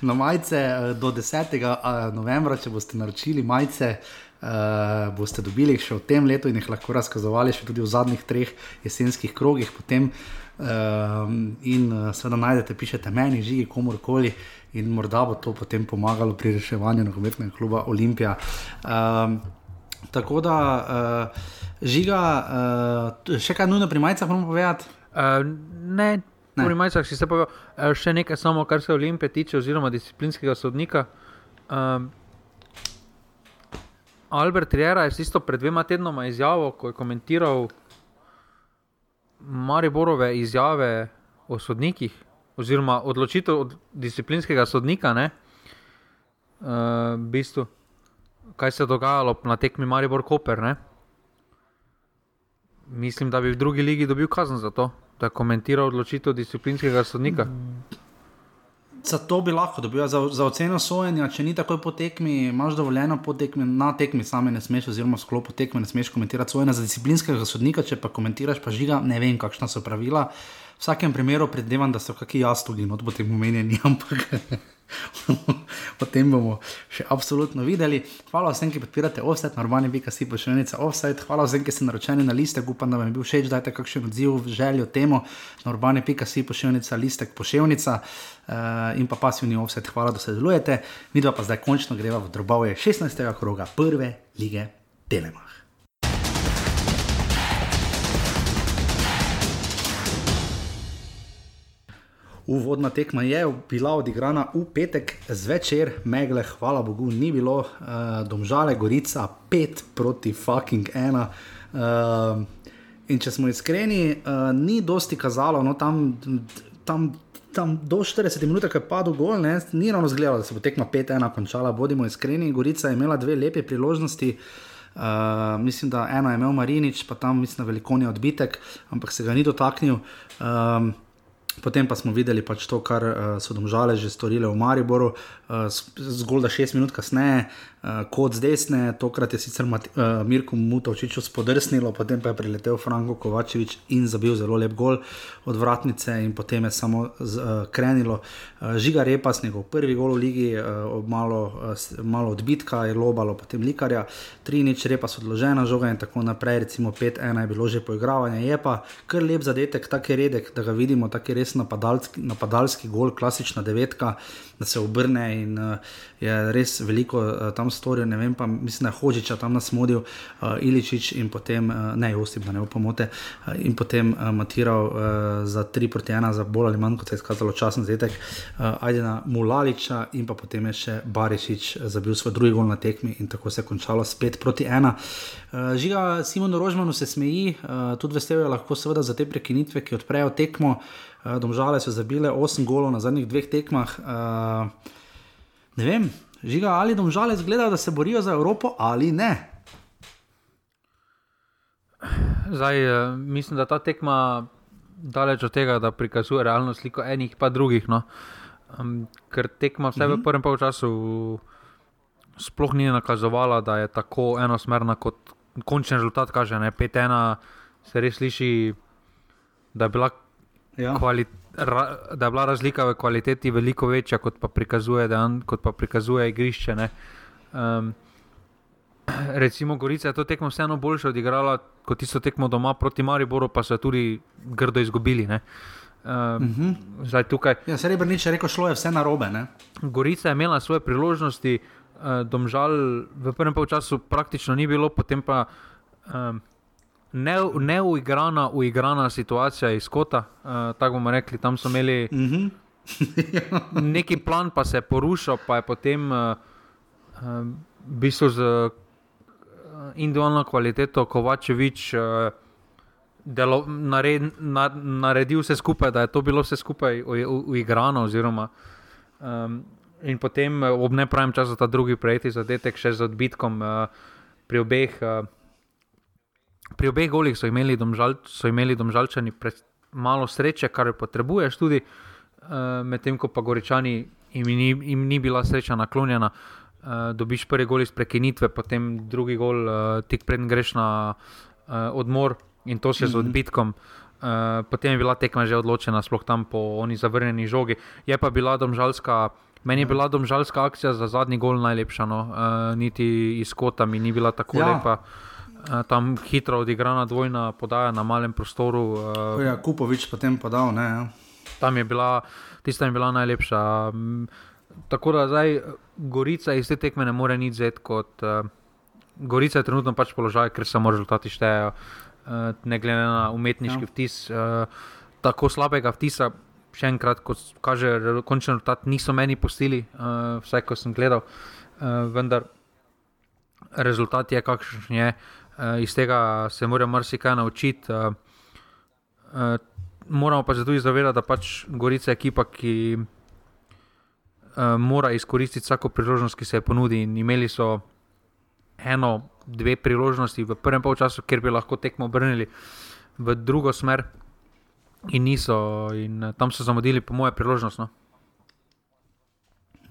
S1: na majice do 10. novembra, če boste naročili majice. Uh, boste dobili jih še v tem letu in jih lahko razkazovali še tudi v zadnjih treh jesenskih krogih. Potem, uh, in uh, seveda najdete, pišete meni, žigi, komorkoli, in morda bo to potem pomagalo pri reševanju nogometnega kluba Olimpija. Uh, tako da. Uh, Žiga, uh, še kaj nujno pri majicah moramo povedati?
S2: Uh, ne, pri majicah si se povedal. Uh, še nekaj samo, kar se Olimpije tiče, oziroma disciplinskega sodnika. Um, Albert Riera je isto pred dvema tednoma izjavil, ko je komentiral Mariborove izjave o sodnikih, oziroma odločitev od disciplinskega sodnika, ne, uh, v bistvu, kaj se je dogajalo na tekmi Maribor Koper. Ne mislim, da bi v drugi ligi dobil kazen za to, da komentira odločitev disciplinskega sodnika.
S1: Za to bi lahko dobil, za, za oceno sojenja, če ni takoj po tekmi, imaš dovoljeno po tekmi, na tekmi sami ne smeš, oziroma sklopu tekme ne smeš komentirati sojenja za disciplinskega sodnika, če pa komentiraš, pa žiga, ne vem, kakšna so pravila. V vsakem primeru predvidevam, da so kakšni jaz tudi, no, potem omenjeni, [LAUGHS] ampak. O tem bomo še absolutno videli. Hvala vsem, ki podpirate offset, normalni bi kasi pošiljnica offset. Hvala vsem, ki ste naročeni na liste, upam, da vam je bil všeč, dajte kakšen odziv, željo temu, normalni bi kasi pošiljnica, listek pošiljnica uh, in pa pasivni offset. Hvala, da se delujete. Mi dva pa zdaj končno greva v drobove 16. kroga prve lige Telema. Uvodna tekma je bila odigrana v petek zvečer, megle, hvala Bogu, ni bilo, uh, domžale, gorica, pet proti fucking ena. Uh, in če smo iskreni, uh, ni dosti kazalo, no, tam, tam, tam do 40 minut, ki je padel gol, ne, ni ravno zgledalo, da se bo tekma 5-1 končala. Bodimo iskreni, Gorica je imela dve lepe priložnosti. Uh, mislim, da eno je imel Marinič, pa tam mislim, da velikon je odbitek, ampak se ga ni dotaknil. Um, Potem pa smo videli pač to, kar uh, so domžale že storile v Mariboru, uh, zgolj da šest minut kasneje, uh, kot z desne, tokrat je sicer Mati, uh, Mirko Mutovčič spodrsnilo, potem pa je priletel Franko Kovačevič in zabil zelo lep gol od vratnice in potem je samo z, uh, krenilo. Uh, Žiga Repas, njegov prvi gol v ligi, uh, malo, uh, malo odbitka je lobalo, potem likarja, tri nič Repas odložena žoga in tako naprej, recimo 5-1 je bilo že poigravanje, je pa kar lep zadetek, tak je redek, da ga vidimo, tak je res napadalski, napadalski gol, klasična devetka, da se obrne in uh, je res veliko uh, tam storil. Ne vem, pa mislim, da je Hočiča tam nasmodil, uh, Iličič in potem, uh, ne, Josip, da ne bo pomote, uh, in potem uh, matiral uh, za 3 proti 1, za bolj ali manj, kot se je izkazalo časen zetek, uh, Ajdena Mulaliča in pa potem je še Barišič zabil svoj drugi gol na tekmi in tako se je končalo s 5 proti 1. Uh, žiga Simonu Rožmanu se smeji, uh, tudi vesel je lahko seveda za te prekinitve, ki odprejo tekmo. Domžale so zabile 8 golov na zadnjih dveh tekmah. Uh, ne vem, žiga ali domžale zgleda, da se borijo za Evropo ali ne.
S2: Zdaj, uh, mislim, da ta tekma daleč od tega, da prikazuje realno sliko enih pa drugih. No. Um, ker tekma vse uh -huh. v mhm. prvem polčasu sploh ni nakazovala, da je tako enosmerna kot končni rezultat kaže. 5-1 se res sliši, da je bila ja. kvali, ra, da je bila razlika v kvaliteti veliko večja, kot pa prikazuje, dan, kot pa prikazuje igrišče. Um, recimo, Gorica je to tekmo vseeno boljše odigrala kot tisto tekmo doma proti Mariboru, pa so tudi grdo izgubili. Ne? Um, uh -huh. Zdaj tukaj.
S1: Ja, Srebrenic je rekel, šlo je vse na robe. Ne?
S2: Gorica je imela svoje priložnosti, uh, domžal v prvem času praktično ni bilo, potem pa. Um, neuigrana, ne uigrana situacija iz kota. Uh, tako bomo rekli, tam so imeli mm -hmm. [LAUGHS] neki plan, pa se je porušil, pa je potem uh, uh, bistvu z uh, individualno kvaliteto Kovačevič. Uh, Delo, nared, na, naredil vse skupaj, da je to bilo vse skupaj uigrano. Oziroma, um, in potem ob nepravem času ta drugi projekt, zadetek še z odbitkom uh, pri obeh. Uh, pri obeh golih so imeli, domžal, so imeli domžalčani malo sreče, kar potrebuješ tudi, uh, medtem ko pa goričani jim ni, jim ni bila sreča naklonjena. Uh, dobiš prvi gol iz prekinitve, potem drugi gol, uh, tik pred greš na uh, odmor in to še z mhm. odbitkom. Uh, potem je bila tekma že odločena, sploh tam po oni zavrnjeni žogi. Je pa bila domžalska. Meni je bila domžalska akcija za zadnji gol najlepša, no. uh, niti iz kota mi ni bila tako ja. lepa. Uh, tam hitro odigrana dvojna podaja na malem prostoru.
S1: Ja, Kupovič potem podal. Ne, ja.
S2: Tam je bila, tista je bila najlepša. Tako da zdaj Gorica iz te tekme ne more nič zeti kot. Uh, Gorica je trenutno pač položaj, ker samo rezultati štejejo, uh, ne glede na umetniški ja. vtis. Uh, tako slabega vtisa, še enkrat, kot kaže, končni rezultat niso meni postili, uh, vsaj ko sem gledal, uh, vendar rezultat je kakšen je. Uh, uh, iz tega se moramo marsikaj naučiti. Uh, uh, moramo pa se tudi zavedati, da pač Gorica je ekipa, ki uh, mora izkoristiti vsako priložnost, ki se ponudi. In imeli so eno, dve priložnosti v prvem polčasu, kjer bi lahko tekmo obrnili v drugo smer, in niso, in tam so zamudili, po moje, priložnost. No?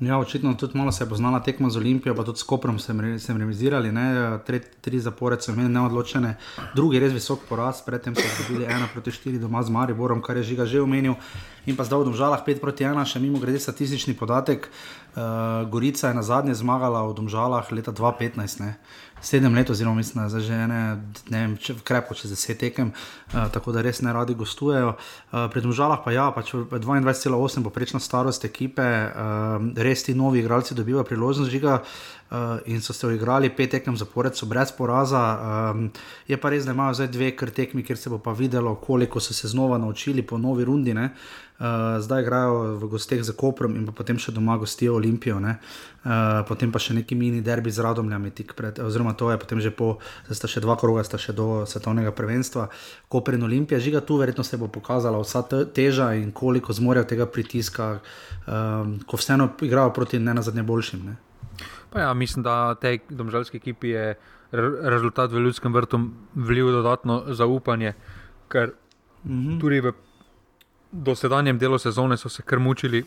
S1: Ja, očitno tudi malo se je poznala tekma z Olimpijo, pa tudi s Koprom sem, sem remizirali, tri, tri zapored so imeli neodločene, drugi res visok poraz, predtem so dobili 1 proti 4 doma z Mariborom, kar je žiga že omenil, in pa zdaj v Domžalah 5 proti 1, še mimo grede statistični podatek, uh, Gorica je na zadnje zmagala v Domžalah leta 2015 sedem let, oziroma mislim, da že ene, ne vem, če, krepko čez deset tekem, uh, tako da res ne radi gostujejo. Uh, pred državami pa ja, pač 22,8 poprečna starost ekipe, uh, res ti novi igralci dobivajo priložnost žiga. Uh, in so se igrali pet tekem zapored, so brez poraza. Um, je pa res, da imajo zdaj dve krtekmi, kjer se bo pa videlo, koliko so se znova naučili po novi rundi. Uh, zdaj igrajo v gosteh za Koprom in potem še doma gostijo Olimpijo. Uh, potem pa še neki mini derbi z Radomljami, pred, oziroma to je potem že po, zdaj sta še dva kroga, sta še do svetovnega prvenstva. Koper in Olimpija, žiga tu, verjetno se bo pokazala vsa teža in koliko zmorejo tega pritiska, um, ko vseeno igrajo proti ne na zadnje boljšim. Ne?
S2: Ja, mislim, da tej domžalski ekipi je re rezultat v ljudskem vrtu vlil dodatno zaupanje, ker -hmm. tudi v dosedanjem delu sezone so se kar mučili.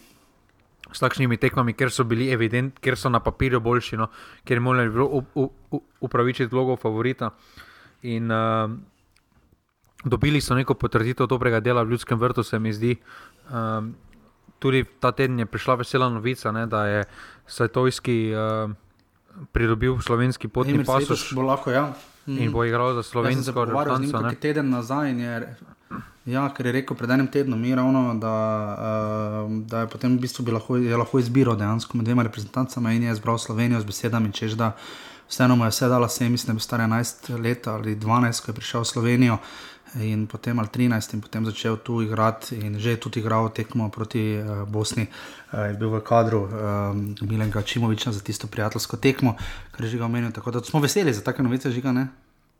S2: S takšnimi tekmami, ker so bili evidentni, ker so na papirju boljši, no, ker morajo upravičiti vlogo favorita. In uh, dobili so neko potrditev dobrega dela v ljudskem vrtu, se mi zdi. Um, tudi ta teden je prišla vesela novica, ne, da je Sajtojski uh, pridobil slovenski potni.
S1: Bo lahko, ja.
S2: mm. In bo igral za slovensko reprezentanco.
S1: Nekaj teden nazaj je, ja, ker je rekel pred enim tednom, ravno, da, uh, da je potem v bistvu bi lahko, je lahko izbiral dejansko med dvema reprezentancama in je izbral Slovenijo z besedami, čež da vseeno mu je vse dala, se mislim, da je star 11 let ali 12, ko je prišel v Slovenijo in potem ali 13, in potem začel tu igrati, in že je tudi igral tekmo proti uh, Bosni, uh, je bil v kadru um, Milenka Čimoviča za tisto prijateljsko tekmo, kar je že ga omenil. Tako da smo veseli za take novice, žiga ne.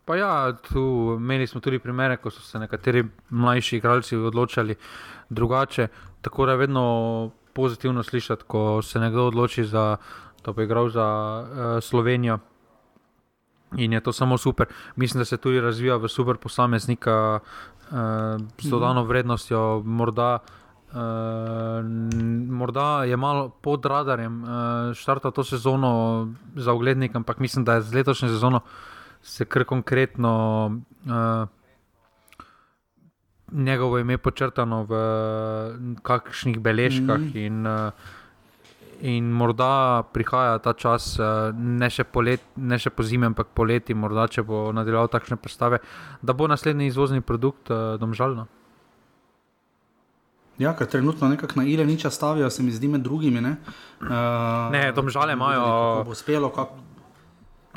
S2: Pa ja, tu imeli smo tudi primere, ko so se nekateri mlajši igralci odločali drugače. Tako da je vedno pozitivno slišati, ko se nekdo odloči za to, da bo igral za uh, Slovenijo. In je to samo super. Mislim, da se tudi razvija v super posameznika uh, z dodano vrednostjo. Morda, uh, morda je malo pod radarjem, uh, štarta to sezono za oglednik, ampak mislim, da je z letošnjo sezono se kar konkretno uh, njegovo ime počrtano v kakšnih beležkah. Mm -hmm. in, uh, in morda prihaja ta čas, eh, ne še, polet, ne še po zimi, ampak poleti, morda če bo nadaljeval takšne predstave, da bo naslednji izvozni produkt eh, domžalno.
S1: Ja, ker trenutno nekako na ile nič stavijo, se mi zdi med drugimi. Ne,
S2: uh, ne domžale imajo.
S1: Uspelo, kak...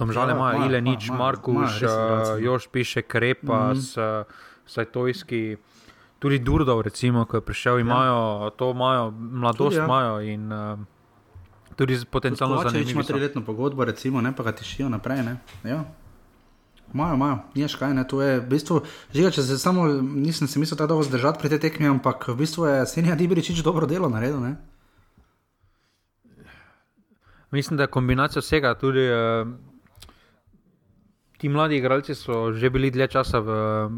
S2: Domžale ja, imajo ile nič, Markuš, Jož piše Krepas, mm -hmm. Sajtojski. Tudi Durdov, recimo, ko je prišel, ja. imajo ja. to, imajo mladosti, ja. imajo in uh, tudi potencialno za
S1: ljudi. Če imaš triletno pogodbo, recimo, ne pa ga tišijo naprej. Ja. Majo, majo, niš kaj, ne, to je v bistvu, žiga, če se samo, nisem se mislil tako dolgo zdržati pri tej tekmi, ampak v bistvu je Senja Dibiričič dobro delo naredil, ne.
S2: Mislim, da je kombinacija vsega, tudi uh, ti mladi igralci so že bili dlje časa v uh,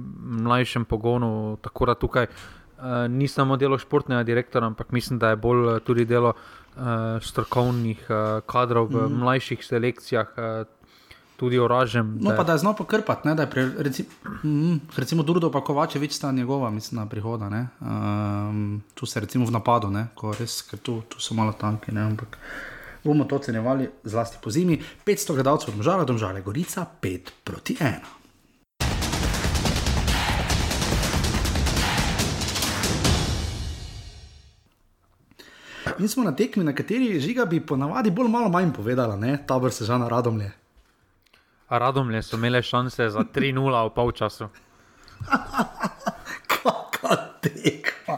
S2: mlajšem pogonu, tako da tukaj uh, ni samo delo športnega direktora, ampak mislim, da je bolj uh, tudi delo uh, uh, strokovnih uh, kadrov v mm. mlajših selekcijah, uh, tudi oražem.
S1: No, da pa da je znal pokrpati, da je pre, reci, mm, recimo Durdo pa Kovačevič sta njegova, mislim, na prihoda. Um, tu se recimo v napadu, ne, ko res, ker tu, tu so malo tanki, ne, ampak. Bomo to ocenjevali zlasti po zimi. 500 gledalcev, domžale, domžale, gorica, 5 proti 1. In smo na tekmi, na kateri žiga bi ponavadi bolj malo manj povedala, ne? tabor se že na radomlje.
S2: Radomlje so imele šanse za 3-0 v polčasu. [LAUGHS]
S1: Kakšna tekma.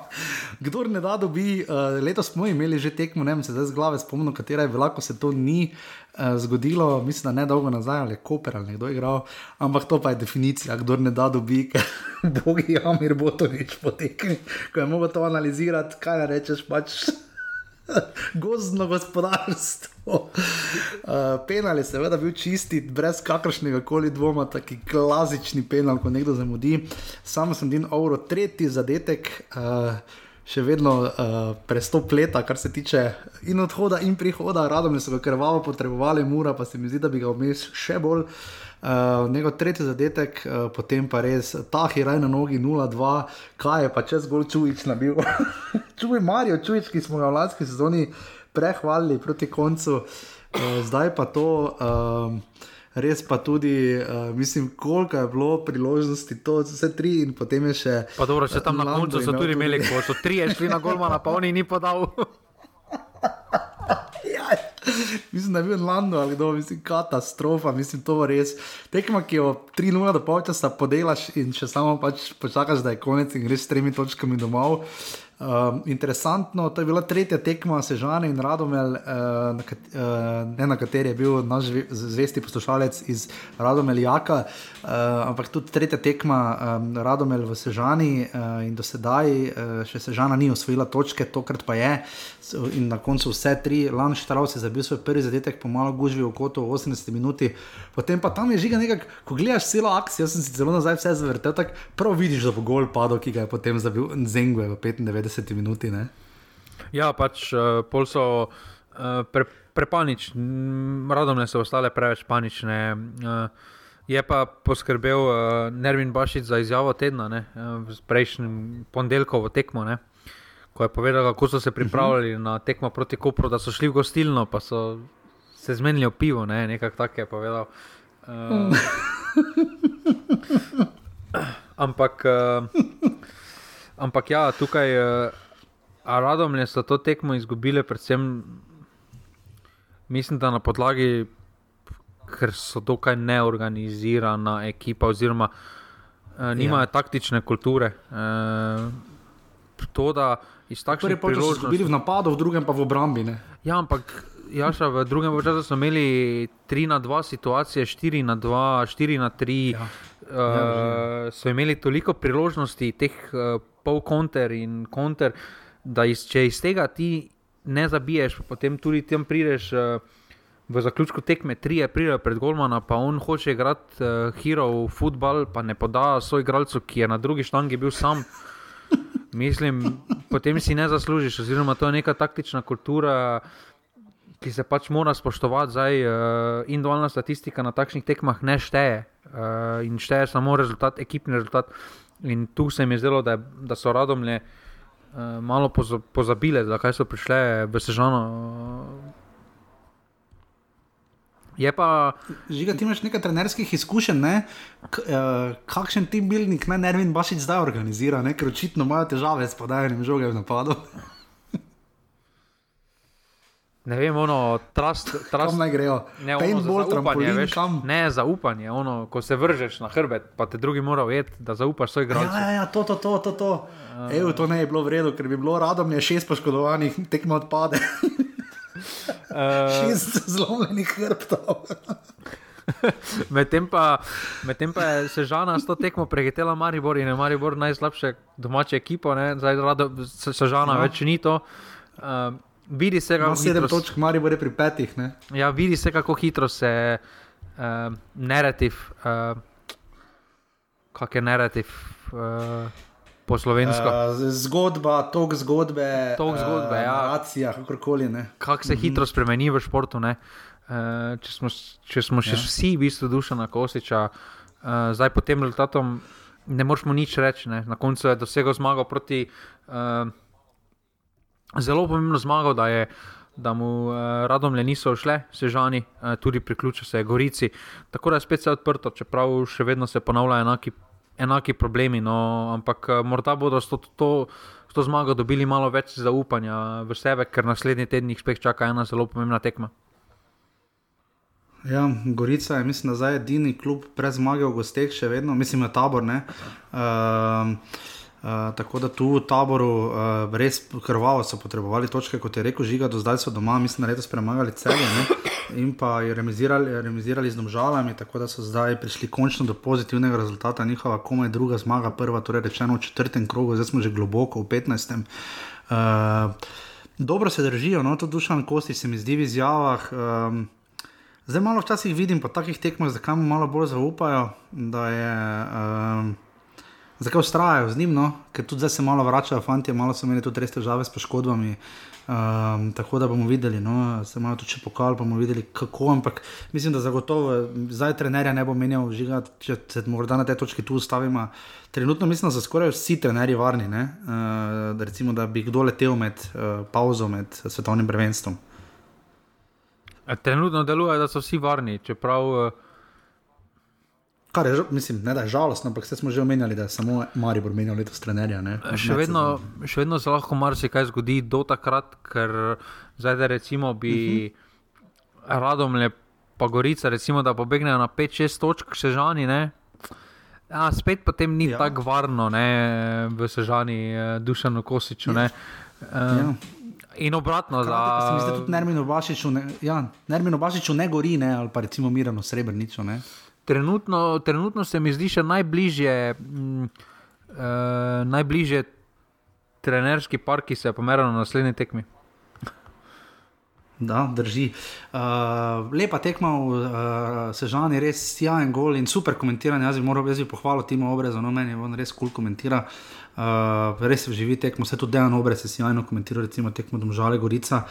S1: Kdor ne da, dobi, uh, letos smo imeli že tekmo, ne vem se zdaj z glave spomnil, katera je bila, ko se to ni uh, zgodilo, mislim, da ne dolgo nazaj ali Koper ali kdo je igral, ampak to pa je definicija, kdor ne da, dobi, ker [LAUGHS] bogi, Amir bo to nič potekli, ko je mogo to analizirati, kaj rečeš pač. [LAUGHS] gozdno gospodarstvo. Uh, [LAUGHS] penal je seveda bil čisti, brez kakršnega koli dvoma, tako klasični penal, ko nekdo zamudi. Sam sem din Ouro, tretji zadetek. Uh, Še vedno uh, prestop leta, kar se tiče in odhoda, in prihoda, radom so ga krvavo potrebovali, mura pa se mi zdi, da bi ga vmes še bolj. Uh, njegov tretji zadetek, uh, potem pa res ta hiraj na nogi 0-2, kaj je pa čez gol čujič nabil. [LAUGHS] Čuj, Marijo Čujič, ki smo ga v lanski sezoni prehvalili proti koncu, uh, zdaj pa to. Uh, res pa tudi, uh, mislim, koliko je bilo priložnosti, to vse tri in potem je še.
S2: Pa dobro, če tam na koncu so tudi imeli, ko so tri šli na golma, na polni ni podal. [LAUGHS] [LAUGHS]
S1: mislim, da je bil Lando ali kdo, mislim, katastrofa, mislim, to je res. Tekma, ki jo 3-0 do polčasa podelaš in še samo pač počakaš, da je konec in greš s tremi točkami domov. Um, interesantno, to je bila tretja tekma Sežane in Radomel, uh, na, kat, uh, ne na kateri je bil naš zvesti poslušalec iz Radomeljaka, uh, ampak tudi tretja tekma um, Radomel v Sežani uh, in do sedaj uh, še Sežana ni osvojila točke, tokrat pa je. In na koncu vse tri, Lan Štravs je zabil svoj prvi zadetek, pomalo gužvi v kotu v 80 minuti, potem pa tam je žiga nekaj, ko gledaš celo akcijo, jaz sem si zelo nazaj vse zavrtel, tako prav vidiš, da bo gol padel, ki ga je potem zabil Zengwe v 95. 90 minuti. Ne?
S2: Ja, pač uh, pol so uh, pre, prepanični, radom ne so ostale preveč panične. Uh, je pa poskrbel uh, Nervin Bašič za izjavo tedna, ne, uh, prejšnji ponedeljkovo tekmo. Ne. Ko je povedal, kako so se pripravljali uh -huh. na tekmo proti Kopru, da so šli v gostilno, pa so se zmenili o pivo, ne, nekaj takega je povedal. Uh, [LAUGHS] ampak uh, Ampak ja, tukaj uh, Radomlje so to tekmo izgubile, predvsem mislim, da na podlagi, ker so dokaj neorganizirana ekipa, oziroma uh, nimajo ja. taktične kulture. Uh, to, da iz takšnih
S1: priložnosti. So bili v napadu, v drugem pa v obrambi. Ne?
S2: Ja, ampak. Jaša, v drugem času smo imeli 3 na 2 situacije, 4 na 2, 4 na 3. Ja. Uh, ja, so imeli toliko priložnosti, teh uh, pol konter in konter, da iz, če iz tega ti ne zabiješ, potem tudi tam prideš. Uh, V zaključku tekme tri je pridel pred Golmana, pa on hoče igrati uh, hero v futbal, pa ne poda svoj igralcu, ki je na drugi štangi bil sam. Mislim, potem si ne zaslužiš, oziroma to je neka taktična kultura, ki se pač mora spoštovati. Zdaj, uh, individualna statistika na takšnih tekmah ne šteje uh, in šteje samo rezultat, ekipni rezultat. In tu se mi je zdelo, da, da so radomlje uh, malo pozabile, zakaj so prišle v Sežano. Je pa.
S1: Žiga, ti imaš nekaj trenerskih izkušenj, ne? K, uh, kakšen tim bilnik naj Nervin Bašič zdaj organizira, ne? ker očitno imajo težave s podajanjem žoge v napadu.
S2: Ne vem, ono, trust, trust,
S1: kam naj grejo.
S2: Ne, Paintball,
S1: trampolin, veš,
S2: kam? Ne, zaupanje, ono, ko se vržeš na hrbet, pa te drugi morajo vedeti, da zaupaš svoj grad.
S1: Ja, ja, ja, to, to, to, to. to. Uh, Evo, to ne je bilo v redu, ker bi bilo rado, mi je šest poškodovanih, tekmo odpade. uh, [LAUGHS] šest zlomljenih hrbtov. [LAUGHS]
S2: Medtem pa, med pa je Sežana s to tekmo prehitela Maribor in je Maribor najslabše domače ekipo, zdaj rado, Sežana no. več ni to. Uh, vidi se, kako
S1: hitro. Sedem točk, Mari bo pri petih. Ne?
S2: Ja, vidi se, kako hitro se uh, narativ, uh, kak je narativ. Uh, Po slovensko. Uh,
S1: zgodba, tok zgodbe,
S2: tok zgodbe, uh, ja.
S1: Nacija, kakorkoli.
S2: Kako se mm -hmm. hitro spremeni v športu. Uh, če smo, če smo še ja. vsi, v bistvu, duša na Kosiča, uh, zdaj po tem rezultatom ne moremo nič reči. Ne. Na koncu je dosegel zmago proti. Uh, zelo pomembno zmago, da, je, da mu uh, radomlje niso šle, sežani, uh, tudi priključijo se Gorici. Tako da je spet vse odprto, čeprav še vedno se ponavljajo enaki, enaki problemi. No, ampak uh, morda bodo s to, to, to zmago dobili malo več zaupanja v sebe, ker naslednji teden jih spet čaka ena zelo pomembna tekma.
S1: Ja, Gorica je, mislim, zdaj edini klub brez zmage v gosteh, še vedno, mislim, je tabor. Uh, Eh, tako da tu v taboru uh, res krvavo so potrebovali točke, kot je rekel Žiga, do zdaj so doma, mislim, da letos premagali celje ne? in pa je remizirali, remizirali z domžalami, tako da so zdaj prišli končno do pozitivnega rezultata. Njihova komaj druga zmaga, prva, torej rečeno v četrtem krogu, zdaj smo že globoko v petnajstem. Uh, dobro se držijo, no to dušan kosti se mi zdi v izjavah. Um, Zdaj malo včasih vidim po takih tekmah, zakaj mu malo bolj zaupajo, da je. Um, Zakaj ustrajajo z njim, no? ker tudi zdaj se malo vračajo, fanti, malo so imeli tudi res težave s poškodbami. Um, tako da bomo videli, no? se malo tudi pokali, bomo videli kako. Ampak mislim, da zagotovo zdaj trenerja ne bo menjal, žiga, če se morda na tej točki tu ustavimo. Trenutno mislim, da so skoraj vsi trenerji varni, uh, da, recimo, da bi kdo letel med uh, pauzo, med svetovnim prvenstvom.
S2: Trenutno deluje, da so vsi varni, čeprav. Uh...
S1: Kar je, mislim, ne da je žalostno, ampak smo že omenjali, da je samo Maribor menjal letos trenerja.
S2: Še vedno, še vedno se lahko marsikaj zgodi do takrat, ker zdaj, da recimo bi uh mhm. -huh. radom le pa Gorica, recimo, da pobegnejo na 5-6 točk, še žani. Ne? A, spet potem ni
S1: Ja.
S2: tako varno ne, v Sežani, eh, Dušanu Kosiču.
S1: Ja.
S2: Ja. In obratno,
S1: Hkrati pa se mi zdi, da
S2: za,
S1: tudi Nermino Bašiču ne, ja, Nermino Bašiču ne gori, ne, ali pa recimo Mirano Srebrniču. Ne.
S2: Trenutno, trenutno se mi zdi še najbližje, mm, uh, najbližje trenerski par, ki se je pomeral na naslednji tekmi.
S1: Da, drži. Uh, lepa tekma uh, Sežani, res sjajen gol in super komentiran. Jaz bi moral jaz bi pohvalil Timo Obrezo, no meni je on res kul cool komentira. Uh, res živi tekmo, vse tudi Dejan Obrez je sjajno komentiral, recimo tekmo Domžale Gorica.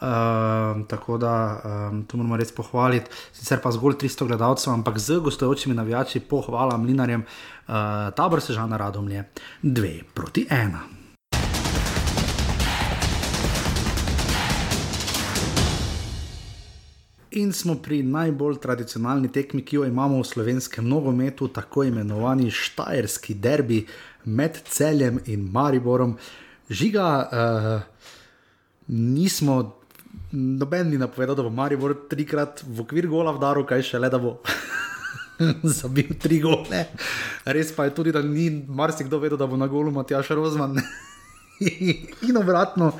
S1: Uh, tako da um, to moramo res pohvaliti. Sicer pa zgolj 300 gledalcev, ampak z gostujočimi navijači pohvala mlinarjem. Uh, tabor Sežana Radomlje 2 proti 1. In smo pri najbolj tradicionalni tekmi, ki jo imamo v slovenskem nogometu, tako imenovani Štajerski derbi med Celjem in Mariborom. Žiga, uh, nismo, noben ni napovedal, da bo Maribor trikrat v okvir gola vdaril, kaj še le da bo. [LAUGHS] Zabil tri gole. Res pa je tudi, da ni marsikdo vedel, da bo na golu Matjaš Rozman. [LAUGHS] In obratno,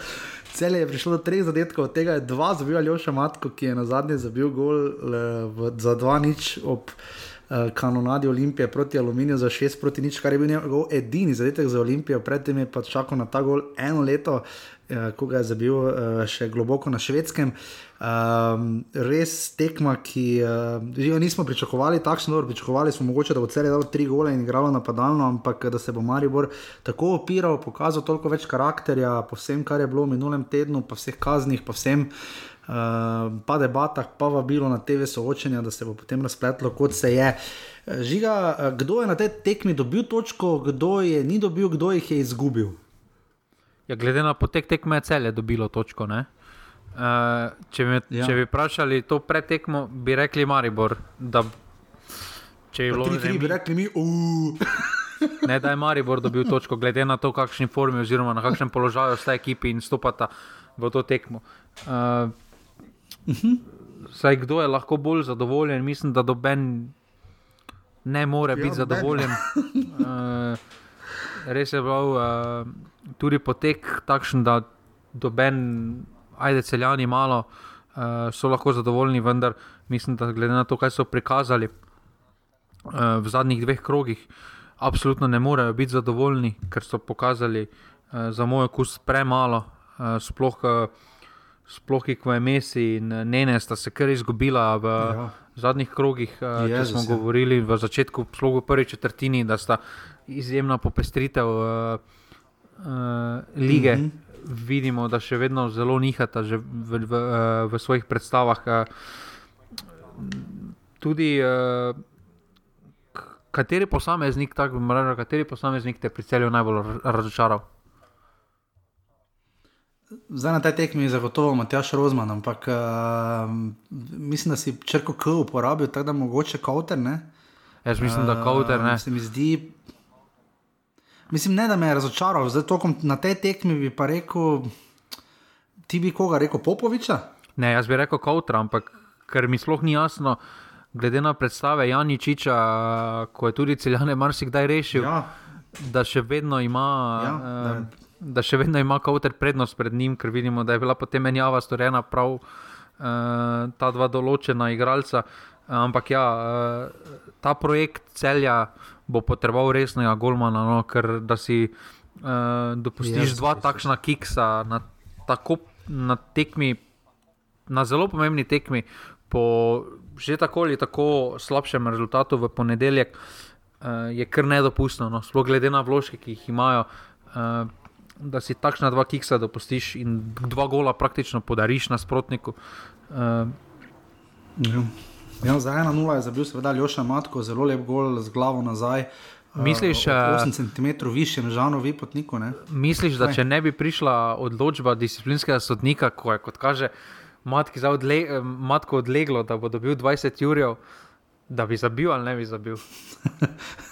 S1: cel je prišlo do treh zadetkov, od tega je dva zabil Aljoša Matko, ki je na zadnje zabil gol le, v, za dva nič ob uh, kanonadi Olimpije proti Aluminiju za šest proti nič, kar je bil njegov edini zadetek za Olimpijo, predtem je pa čakal na ta gol eno leto, uh, ko ga je zabil uh, še globoko na švedskem. Um, res tekma, ki uh, jo nismo pričakovali, takšno dobro pričakovali smo, mogoče da bo cel dal tri gole in igralo napadalno, ampak da se bo Maribor tako opiral, pokazal toliko več karakterja, po vsem, kar je bilo v minulem tednu, pa vseh kaznih, pa vsem. Uh, pa debatah, pa vabilo na TV soočenja, da se bo potem razpletlo, kot se je. Eh, Žiga, eh, kdo je na tej tekmi dobil točko, kdo je ni dobil, kdo jih je izgubil?
S2: Ja, glede na potek tekme, je celje dobilo točko. Ne? Uh, če, me,
S1: Ja.
S2: če bi vprašali to pretekmo, bi rekli Maribor. Da, če bi bilo
S1: tri bi
S2: remi-
S1: rekli mi, uf. [LAUGHS]
S2: ne, da je Maribor dobil točko, glede na to, kakšni formi oziroma na kakšnem položaju sta ekipi in stopata v to tekmo. Uh, Saj kdo je lahko bolj zadovoljen, mislim, da doben ne more
S1: Ja,
S2: biti zadovoljen. Uh, [LAUGHS] res je bil uh, tudi potek takšen, da doben, ajde celjani malo, uh, so lahko zadovoljni, vendar mislim, da glede na to, kaj so prikazali uh, v zadnjih dveh krogih, absolutno ne morejo biti zadovoljni, ker so pokazali uh, za moj okus premalo, uh, sploh. Uh, Sploh, je Messi in Nene sta se kar izgubila v
S1: Ja.
S2: zadnjih krogih, uh, če
S1: Jezus,
S2: smo
S1: ja.
S2: govorili v začetku, sploh v prvi četrtini, da sta izjemna popestritev uh, uh, lige. Mm. -hmm. Vidimo, da še vedno zelo nihata v, v, uh, v svojih predstavah. Uh, tudi k- kateri posameznik, tako bi rekel, kateri posameznik te pri celju najbolj ra- razočaral?
S1: Zdaj na tej tekmi je zagotovo Matjaš Rozman, ampak uh, mislim, da si črko K uporabil, tako da mogoče kauter. Ne?
S2: Jaz mislim, da Kauter ne.
S1: Uh, se mi zdi. Mislim, ne, da me je razočaral, zdaj tokom na tej tekmi bi pa rekel, ti bi koga rekel Popoviča?
S2: Ne, jaz bi rekel Kauter, ampak ker mi sploh ni jasno, glede na predstave Janičiča, ko je tudi celjane marsikdaj rešil, ja. Da še vedno ima. Ja, uh, da še vedno ima Kauter prednost pred njim, ker vidimo, da je bila potem menjava storjena prav uh, ta dva določena igralca. Ampak ja, uh, ta projekt celja bo potreboval resnega golmana, no, ker da si uh, dopustiš
S1: Jezus
S2: dva
S1: Kristus.
S2: takšna kiksa na, tako, na tekmi, na zelo pomembni tekmi, po že tako ali tako slabšem rezultatu v ponedeljek, uh, je kar nedopustno, no, sploh glede na vložke, ki jih imajo. Uh, Da si takšna dva kiksa dopustiš in dva gola praktično podariš nasprotniku. Uh,
S1: ja. Ja za 1-0 je zabil seveda Ljoša Matko, zelo lep gol z glavo nazaj.
S2: Misliš,
S1: uh,
S2: eh,
S1: 8 cm više, žano vi potniku. Ne?
S2: misliš, da če ne bi prišla odločba disciplinskega sodnika, ko je, kot kaže, matki odle, eh, matko odleglo, da bo dobil 20 jurjev, da bi zabil ali ne bi zabil? [LAUGHS]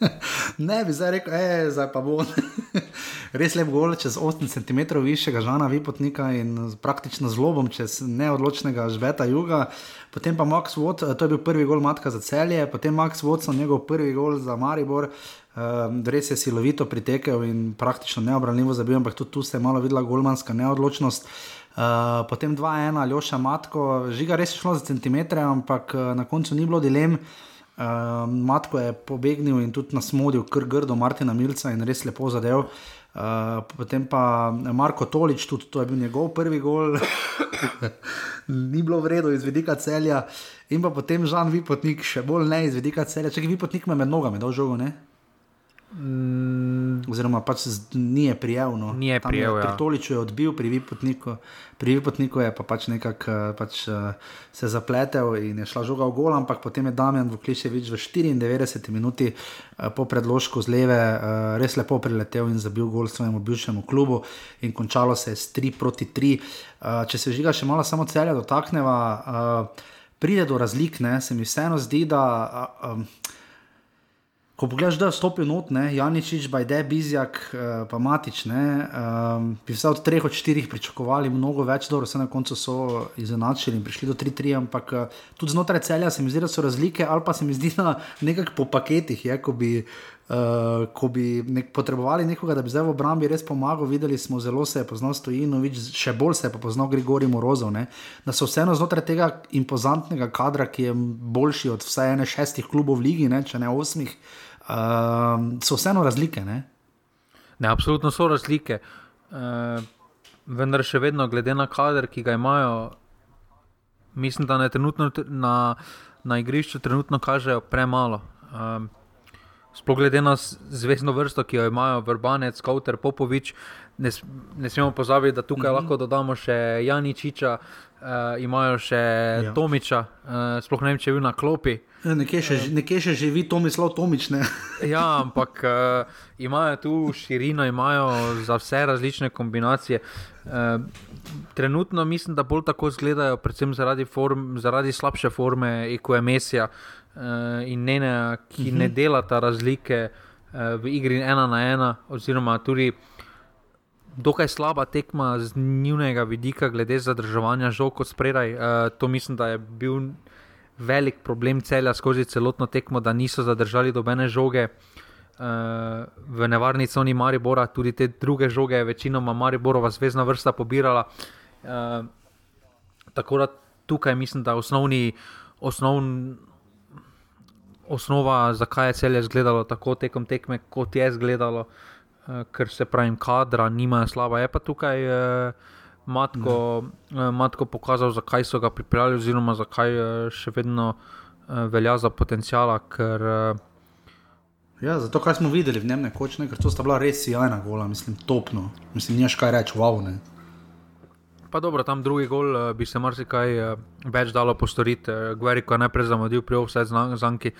S2: [LAUGHS]
S1: Ne bi zdaj rekel, e, zdaj pa bo. [LAUGHS] res lep gol, čez 8 cm višjega žana Vipotnika in praktično zlobom čez neodločnega žveta juga. Potem pa Max Watt, to je bil prvi gol matka za celje, potem Max Watson, njegov prvi gol za Maribor. Uh, res je silovito pritekel in praktično neobranljivo zabil, ampak tudi tu se je malo videla golmanska neodločnost. Uh, potem 2-1, Ljoša Matko, žiga res šlo za centimetre, ampak uh, na koncu ni bilo dilem. Uh, Matko je pobegnil in tudi nas modil, kar grdo Martina Milca in res lepo zadev. Uh, potem pa Marko Tolič, tudi to je bil njegov prvi gol, [LAUGHS] ni bilo vredno iz vidika celja. In pa potem Žan Vipotnik, še bolj ne iz vidika celja, če je Vipotnik me med nogami, da v žogu ne. Mm. Oziroma, pač ni je prijel. No.
S2: Ni prijel.
S1: Ja. Toliču je odbil, pri Vipotniku, pri Vipotniku je pa pač nekako eh, pač, uh, se zapletel in je šla žoga v gol, ampak potem je Damien Vukliševič v 94 minuti uh, po predložku z leve res lepo priletel in zabil gol svojemu bivšemu klubu in končalo se je s 3 proti 3. Uh, če se žiga še malo samo celja dotakneva, pride do razlik, ne? se mi vseeno zdi, da. Uh, um, ko pogledaš, da je stopil not, ne, Janičič, Bajde, Bizjak, uh, pa Matič, ne, um, bi vse od treh od štirih pričakovali mnogo več, dobro, vse na koncu so izenačili in prišli do 3-3, ampak uh, tudi znotraj celja se mi zdi, da so razlike, ali pa se mi zdi, da nekako po paketih, je, ko bi. Uh, ko bi nek, potrebovali nekoga, da bi zdaj v obrambi res pomagal, videli smo, zelo se je poznal Stojinovič, še bolj se je pa poznal Grigori Morozov, ne? da so vseeno znotraj tega impozantnega kadra, ki je boljši od vsaj ene šestih klubov v ligi, ne? če ne osmih, uh, so vseeno razlike. Ne?
S2: Ne, absolutno so razlike. Uh, vendar še vedno, glede na kader, ki ga imajo, mislim, da na, na igrišču trenutno kažejo premalo. Uh, Sploh glede na zvezdno vrsto, ki jo imajo Vrbanec, Kauter, Popovič, ne, ne smemo pozabiti, da tukaj mm -hmm. lahko dodamo še Janičiča, uh, imajo še ja. Tomiča, uh, sploh ne vem, če je bil na klopi.
S1: Ja, nekje, še, uh, nekje še živi Tomislav Tomič. [LAUGHS]
S2: ja, ampak uh, imajo tu širino, imajo za vse različne kombinacije. Uh, trenutno mislim, da bolj tako izgledajo, predvsem zaradi, form, zaradi slabše forme, Mesija uh, in Nene, ki uh -huh. ne mhm. delata razlike uh, v igri ena na ena, oziroma tudi dokaj slaba tekma z njunega vidika, glede zadrževanja žog kot spredaj. Uh, to mislim, da je bil velik problem celja skozi celotno tekmo, da niso zadržali dobene žoge. Uh, v nevarni coni Maribora, tudi te druge žoge, večinoma Mariborova zvezdna vrsta pobirala. Uh, tako da tukaj mislim, da je osnovni, osnovn, osnova, zakaj je celje izgledalo tako tekom tekme, kot je izgledalo, uh, ker se pravi, kadra nima slaba. Je pa tukaj uh, matko, uh, matko pokazal, zakaj so ga pripravili, oziroma zakaj uh, še vedno uh, velja za potencijala. Ker, uh,
S1: Ja, zato, kar smo videli v dnevne kočne, ker to sta bila res sjajna gola, mislim, topno. Mislim, niš kaj reči, wow. Ne.
S2: Pa dobro, tam drugi gol bi se marsikaj več dalo postoriti. Gveri, ko je najprej zamudil pri vseh zanki,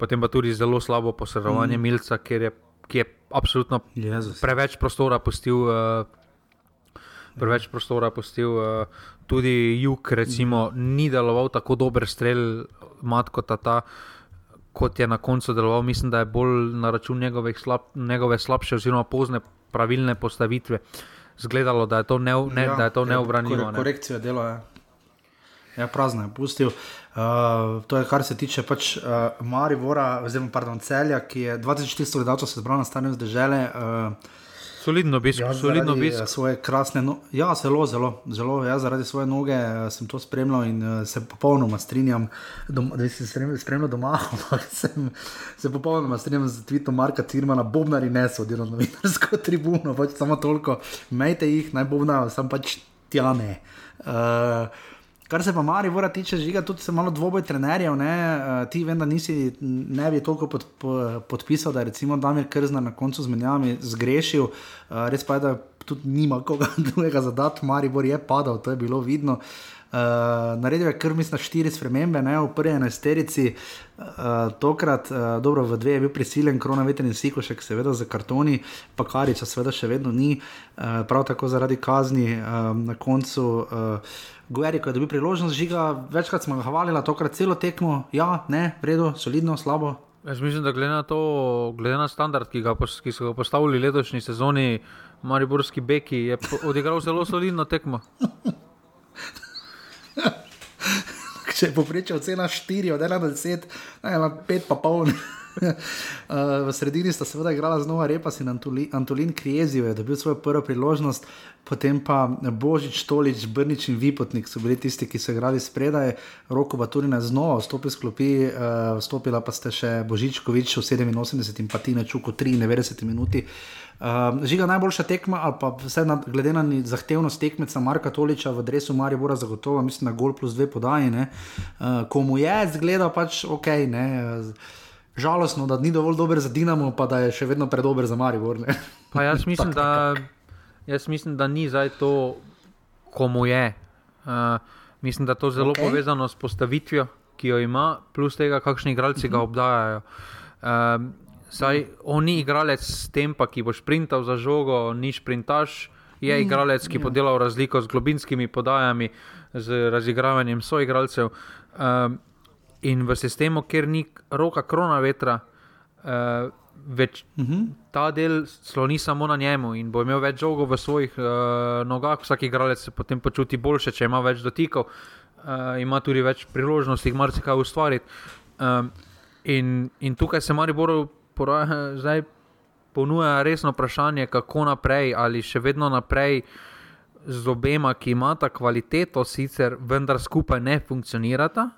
S2: potem pa tudi zelo slabo posredovanje mm. Milca, je, ki je absolutno Jezus. preveč prostora pustil. Preveč prostora pustil, tudi jug, recimo, mm. ni deloval tako dober strelj, matko ta. ta kot je na koncu deloval, mislim, da je bolj na račun slab, njegove slabše, oziroma pozne pravilne postavitve, zgledalo, da je to, ne, ne, ja, to ja, neobranljivo.
S1: Ne. Korekcija dela je. Ja, prazno je pustil. Uh, to je, kar se tiče pač, uh, Marivora, oziroma pardon, celja, ki je 2400 gledalcev se zbral na starem zdržele. Uh,
S2: Solidno bi
S1: ja,
S2: solidno.
S1: Eh, svoje krasne, no ja, zelo, zelo, zelo. Ja, zaradi svoje noge eh, sem to spremljal in uh, se popolnoma strinjam, dom, da si spremljal doma. [LAUGHS] sem se popolnoma strinjam z tvitom Marka Tirmana, Bobnari ne so delali na novinarsko [LAUGHS] tribuno, pač samo toliko, majte jih, naj Bobnajo, sem pač tjane. Uh, Kar se pa Mari Vora tiče, žiga tudi se malo dvoboj trenerjev, ne? Uh, ti vem, da nisi ne bi toliko pod, po, podpisal, da je recimo Damir Krzna na koncu z menjavami zgrešil, uh, res pa je, da tudi nima koga [LAUGHS] drugega zadati, Mari Vor je padal, to je bilo vidno. Uh, naredil je kar mislim štiri spremembe, ne v prvi enesterici, uh, tokrat, uh, dobro, v dve je bil prisilen, krona veter in sikošek, seveda za kartoni, pa kariča, seveda še vedno ni, uh, prav tako zaradi kazni uh, na koncu. Uh, Gueri, ko je dobil priložnost žiga, večkrat smo ga hvalili, tokrat celo tekmo, ja, ne, v redu, solidno, slabo.
S2: Jaz mislim, da glede na to, glede na standard, ki, ga, ki so ga postavili letošnji sezoni, Mariborski Beki je odigral zelo solidno tekmo. [LAUGHS]
S1: Če je poprečje ocena 4 od 1 do 10, ima 5 pa poln. [LAUGHS] v sredini sta seveda igrala znova Repas in Antolin Krijezijo, je dobil svojo prvo priložnost, potem pa Božič, Tolič, Brnič in Vipotnik so bili tisti, ki so igrali spredaj, roko pa tudi ne znova, vstopil s klopi, uh, vstopila pa ste še Božičkovič v 87 in pa Tina Čuko v 93 minuti. Uh, žiga najboljša tekma, ali pa vse na, glede na zahtevnost tekmeca Marka Toliča v Dresu Marija Bora zagotovo, mislim, na gol plus dve podaji. Uh, komu je, zgleda pač ok. Ne, uh, žalostno, da ni dovolj dober za Dinamo, pa da je še vedno predober za Maribor.
S2: jaz, [LAUGHS] mislim, da, jaz mislim, da ni zdaj to, komu je. Uh, mislim, da je to zelo okay. povezano s postavitvijo, ki jo ima, plus tega, kakšni igralci uh -huh. ga mhm. obdajajo. Uh, saj on ni igralec s tem, pa, ki bo sprintal za žogo, ni sprintaš. Je mhm. igralec, ki bo ja. delal razliko z globinskimi podajami, z razigravanjem soigralcev. Um, in v sistemu, kjer ni roka krona vetra, uh, več, uh mhm. -huh. ta del sloni samo na njemu in bo imel več žogov v svojih uh, nogah. Vsak igralec se potem počuti boljše, če ima več dotikov, uh, ima tudi več priložnosti, da marsikaj ustvariti. Um, in, in tukaj se Mariboru [LAUGHS] zdaj ponuja resno vprašanje, kako naprej, ali še vedno naprej. Z obema, ki imata kvaliteto, sicer vendar skupaj ne funkcionirata,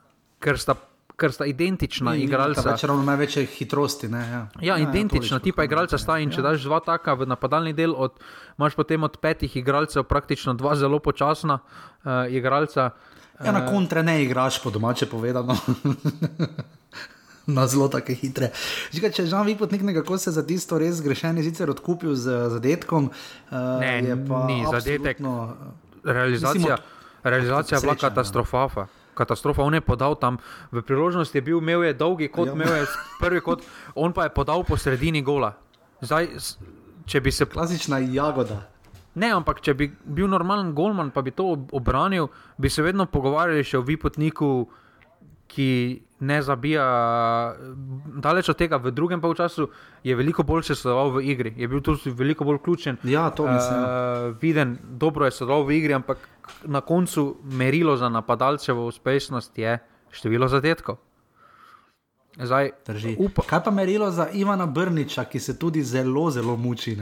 S2: ker sta ker sta identična in, igralca.
S1: Pač ravno največje hitrosti. Ne, ja.
S2: Ja, ja, ja identična, ti pa igralca sta in če ja. daš dva taka v napadalni del, od, imaš potem od petih igralcev praktično dva zelo počasna uh, igralca.
S1: Ja, na eh, kontre ne igraš, po domače povedano. [LAUGHS] Na zelo tako hitre. Žiga, če že vi potnik nekako se za tisto res zgrešeni zicer odkupil z zadetkom,
S2: uh, ne, je pa ni zadetek. Realizacija, realizacija je bila katastrofa katastrofa. On je podal tam v priložnosti, je bil, imel je dolgi kot, ja. imel je prvi kot, on pa je podal po sredini gola. Zdaj, če bi se.
S1: Klasična jagoda.
S2: Ne, ampak če bi bil normalen golman, pa bi to obranil, bi se vedno pogovarjali še o vipotniku, ki ne zabija. Daleč od tega, v drugem polčasu je veliko bolj sodeloval v igri, je bil tudi veliko bolj ključen.
S1: Ja, to mislim. Uh,
S2: viden, dobro je sodeloval v igri, ampak na koncu merilo za napadalcevo uspešnost je število zadetkov. Zdaj,
S1: upa. Kaj pa merilo za Ivana Brniča, ki se tudi zelo, zelo muči?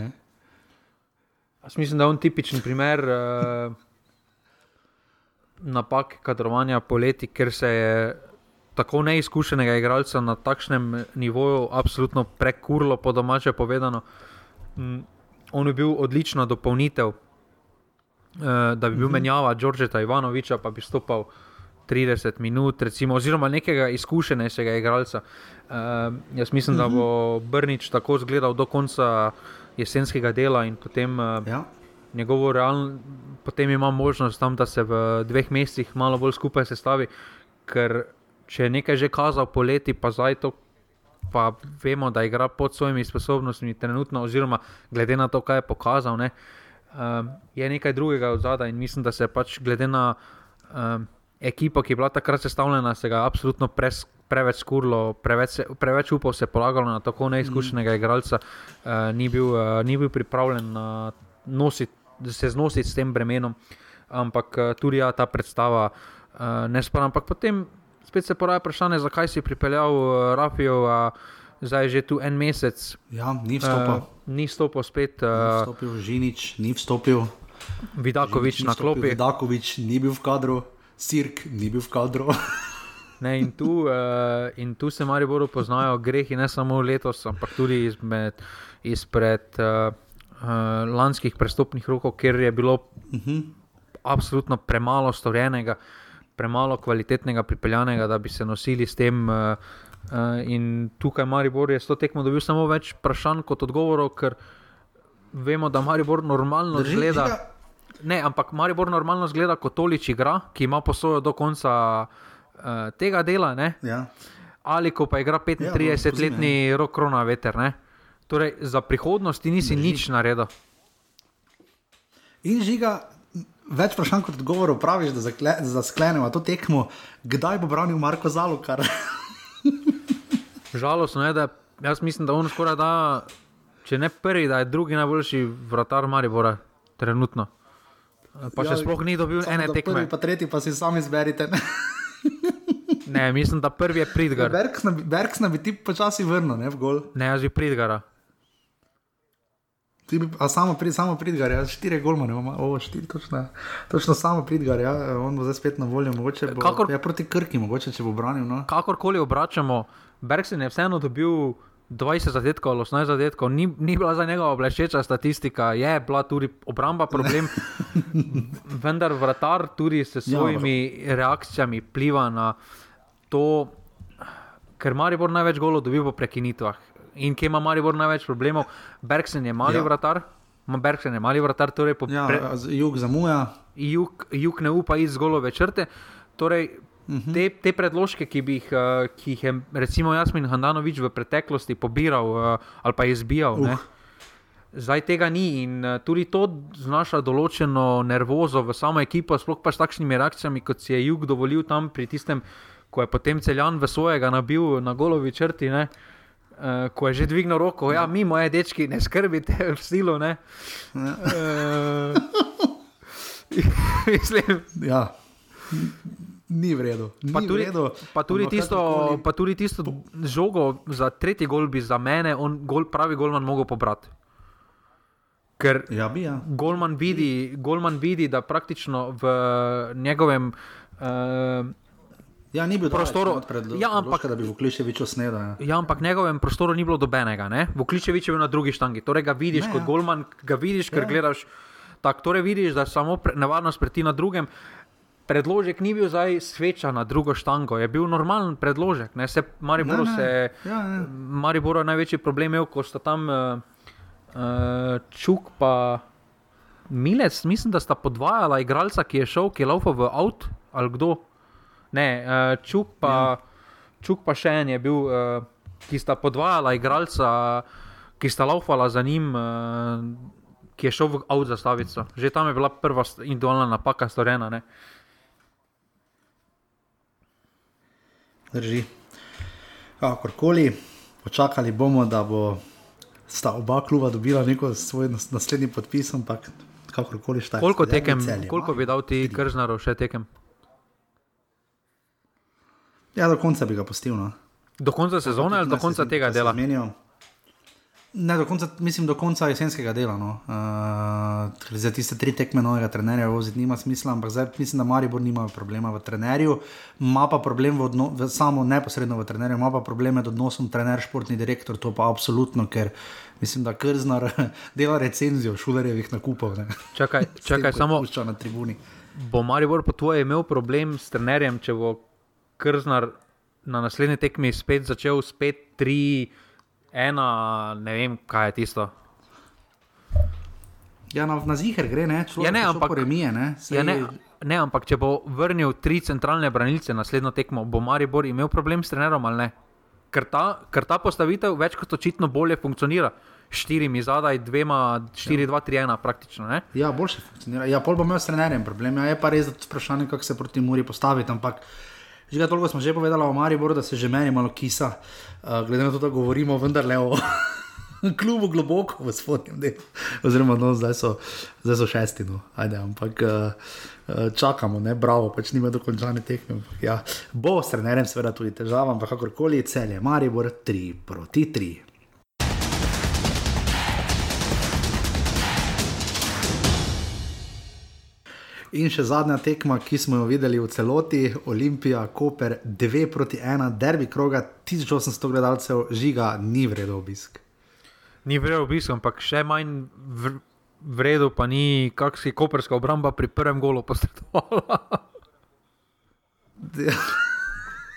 S2: Mislim, da je on tipičen primer uh, napak kadrovanja poleti, ker se je tako neizkušenega igralca na takšnem nivoju absolutno prekurlo, po domače povedano. Um, on je bil odlična dopolnitev uh, da bi bil mhm. menjava Đorđeta Ivanoviča, pa bi stopil 30 minut, recimo, oziroma nekega izkušenejšega igralca. Uh, jaz mislim, da bo mhm. Brnič tako zgledal do konca jesenskega dela in potem. Uh, ja. Njegovo realno, potem ima možnost tam, da se v dveh mesecih malo bolj skupaj sestavi, ker če je nekaj že kazal poleti, pa zdaj to, pa vemo, da igra pod svojimi sposobnostmi, trenutno, oziroma glede na to, kaj je pokazal. Ne, um, je nekaj drugega od zadaj in mislim, da se pač glede na um, ekipo, ki je bila takrat sestavljena, se ga absolutno pres, preveč skurlo, preveč, preveč upov se polagalo na tako neizkušenega mm. igralca, uh, ni, bil, uh, ni bil pripravljen na nosit, se znositi s tem bremenom. Ampak uh, tudi ja, ta predstava uh, ne spada. Ampak potem spet se poraja vprašanje, zakaj si pripeljal uh, Rafijo. Uh, zdaj že tu en mesec.
S1: Ja, ni vstopil. Uh,
S2: ni vstopil spet.
S1: Uh, ni vstopil Žinič, ni vstopil.
S2: Vidakovič Žinič na klopi.
S1: Vidakovič ni bil v kadru, Sirk ni bil v kadru. [LAUGHS]
S2: ne, in, tu, uh, in tu se mari bolj poznajo grehi, ne samo letos, ampak tudi izmed, izpred uh, uh, lanskih prestopnih rokov, ker je bilo uh mhm. -huh. absolutno premalo storjenega. Premalo kvalitetnega, pripeljanega, da bi se nosili s tem, uh, Uh, in tukaj Maribor je s to tekmo dobil samo več vprašanj kot odgovorov, ker vemo, da Maribor normalno Drži, zgleda. Ne, ampak Maribor normalno zgleda kot tolič igra, ki ima posojo do konca uh, tega dela. Ja. Ali ko pa igra 35-letni ja, rok krona veter. Ne? Torej, za prihodnost ti nisi Drži. nič naredil.
S1: In žiga, več vprašanj kot odgovorov, praviš, da, da sklenemo to tekmo, kdaj bo branil Marko Zalukar. [LAUGHS]
S2: Žalostno je, da jaz mislim, da on skoraj da, če ne prvi, da je drugi najboljši vratar Maribora trenutno. Pa še
S1: Ja,
S2: sploh ni dobil ene tekme.
S1: Prvi, pa tretji, pa si sami izberite.
S2: Ne, mislim, da prvi je Pridgar.
S1: Bergsna bi ti počasi vrnil, ne v gol.
S2: Ne, jaz bi Pridgara.
S1: Ti Bi, a samo, pri, samo pridgar, ja, štiri golmane, imamo, o, štiri, točno, točno samo pridgar, ja, on bo zdaj spet na voljo, mogoče bo,
S2: Kakor-
S1: ja, proti Krki, mogoče, če bo branil, no.
S2: Kakorkoli obračamo, Bergsen je vseeno dobil 20 zadetkov ali 18 zadetkov, ni, ni bila za njega oblečeča statistika, je bila tudi obramba problem, [LAUGHS] vendar vratar tudi s svojimi ja, reakcijami pliva na to, ker Maribor največ golov dobi po prekinitvah. In kje ima Maribor največ problemov? Bergsen je mali
S1: Ja.
S2: vratar, Bergsen je mali vratar, torej po
S1: Ja,
S2: pre,
S1: jug zamuja,
S2: jug, jug ne upa iz golove črte. Torej, uh -huh. te, te predložke, ki, jih, uh, ki jih je recimo Jasmin Handanovič v preteklosti pobiral uh, ali pa izbijal. Uh. Zdaj tega ni in uh, tudi to znaša določeno nervozo v samo ekipo, sploh pa s takšnimi reakcijami, kot si je Jug dovolil tam pri tistem, ko je potem celjan v svojega nabil na golovi črti. Ne? Uh, ko je že dvignil roko, ja, mi, moje dečki, ne skrbite v stilu. Ne? Uh, [LAUGHS] mislim,
S1: ja. Ni v redu.
S2: Pa
S1: ni v
S2: tudi,
S1: redu,
S2: pa, tudi tisto,
S1: kakorkoli-
S2: pa tudi tisto žogo za tretji gol bi za mene, on gol, pravi golman, mogel pobrati. Ker
S1: Ja, bi, ja.
S2: golman vidi, golman vidi, da praktično v njegovem. Uh,
S1: Ja, ni bil
S2: Prostoru-
S1: predlog,
S2: Ja, ampak-
S1: da bi Vukliševiču snedel. Ja.
S2: ja, ampak v njegovem prostoru ni bilo dobenega. ne. Vukličevič je bil na drugi štangi. Torej ga vidiš
S1: Ne,
S2: kot
S1: ja.
S2: golman, ga vidiš, ker
S1: Ja.
S2: gledaš. Tak, torej vidiš, da samo pre, nevarnost preti na drugem. Predložek ni bil zdaj sveča na drugo štango, je bil normalen predložek. Ne, se, Mariboru
S1: Ne, ne.
S2: se,
S1: Ja, ja.
S2: Mariboru je največji problem imel, ko sta tam uh, uh, Čuk pa Milec, mislim, da sta podvajala igralca, ki je šel, ki je laufal v avt ali kdo. Ne, uh, Čuk pa, ja. Čuk pa še en je bil, uh, ki sta podvajala igralca, ki sta laufala za njim. Uh, Ki je šel v avt za stavico. Že tam je bila prva individualna napaka storjena. Ne?
S1: Drži. Kakorkoli, počakali bomo, da bo sta oba kluba dobila neko svoj nas- naslednji podpis, ampak kakorkoli šta.
S2: Koliko tekem, koliko bi dal ti Kržnarov še tekem?
S1: Ja, do konca bi ga pustil. No.
S2: Do konca sezone ali do konca tega dela?
S1: Zmenijo. Ne, do konca, mislim, do konca jesenskega dela. No. Uh, za tiste tri tekme novega trenerja voziti nima smisla, ampak zdaj mislim, da Maribor nima problema v trenerju, ima pa problem v odno, v, samo neposredno v trenerju, ima pa probleme z odnosom trener-športni direktor, to pa absolutno, ker mislim, da Krznar [LAUGHS] dela recenzijo šulerjevih nakupov. Ne.
S2: Čakaj, [LAUGHS] čakaj
S1: ko
S2: samo
S1: na tribuni.
S2: bo Maribor po tvoje imel problem s trenerjem, če bo Krznar na naslednji tekmi spet začel spet tri, ena, ne vem, kaj je tisto.
S1: Ja, na, na ziger gre, ne, človek
S2: Ja, ne,
S1: je
S2: ampak-
S1: remije, ne. Sej,
S2: Ja, ne, ne, ampak če bo vrnil tri centralne branilce na naslednjo tekmo, bo Maribor imel problem s trenerom ali ne? Ker ta, ker ta postavitev več kot očitno bolje funkcionira. Štirimi zadaj, dvema, štiri, dva, tri, ena, praktično. Ne?
S1: Ja, boljše funkcionira. Ja, pol bo imel s trenerjem problem. Ja, je pa res da tudi vprašanje, kako se proti Muri postaviti. Ampak že ga toliko smo že povedali o Mariboru, da se že meni malo kisa. Uh, glede na to, da govorimo vendarle o [LAUGHS] klubu globoko v spodnjem delu. Oziroma, no, zdaj, so, zdaj so šesti, no, ajde, ampak uh, čakamo, ne, bravo, pač nima dokončane tekme. Ja, bo s trenerjem seveda tudi težava, ampak kakorkoli je Maribor 3 proti 3. In še zadnja tekma, ki smo jo videli v celoti, Olimpija, Koper 2 proti 1, derbi kroga 1800 gledalcev, žiga, ni vredno obisk.
S2: Ni vredno obisk, ampak še manj v, vredno pa ni, kako si koperska obramba pri prvem golu posredovala. [LAUGHS]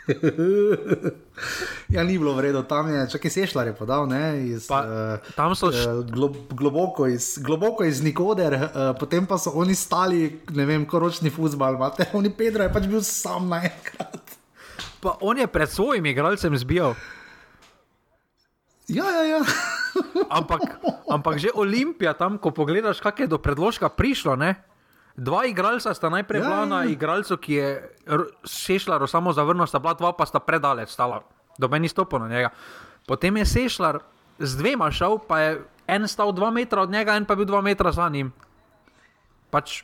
S2: [LAUGHS]
S1: ja, ni bilo vredno, tam je, čakaj, sešljar je podal, ne, iz,
S2: Pa,
S1: uh,
S2: tam so š-
S1: uh, glo, globoko, iz, globoko iz Nikoder, uh, potem pa so oni stali, ne vem, koročni futbal, imate, [LAUGHS] oni Pedro je pač bil sam naenkrat.
S2: Pa on je pred svojim igralcem zbijal.
S1: Ja, ja, ja.
S2: Ampak, ampak že Olimpija, tam, ko pogledaš, kak je do predložka prišlo. Ne? Dva igralca sta najprej
S1: Ja,
S2: bila
S1: ja,
S2: na
S1: ja.
S2: igralcu, ki je šešljaro samo zavrnil, sta bila dva, pa sta predaleč stala. doben ni stopil na njega. Potem je Sešljar z dvema šel, pa je en stal dva metra od njega, en pa je bil dva metra za njim. Pač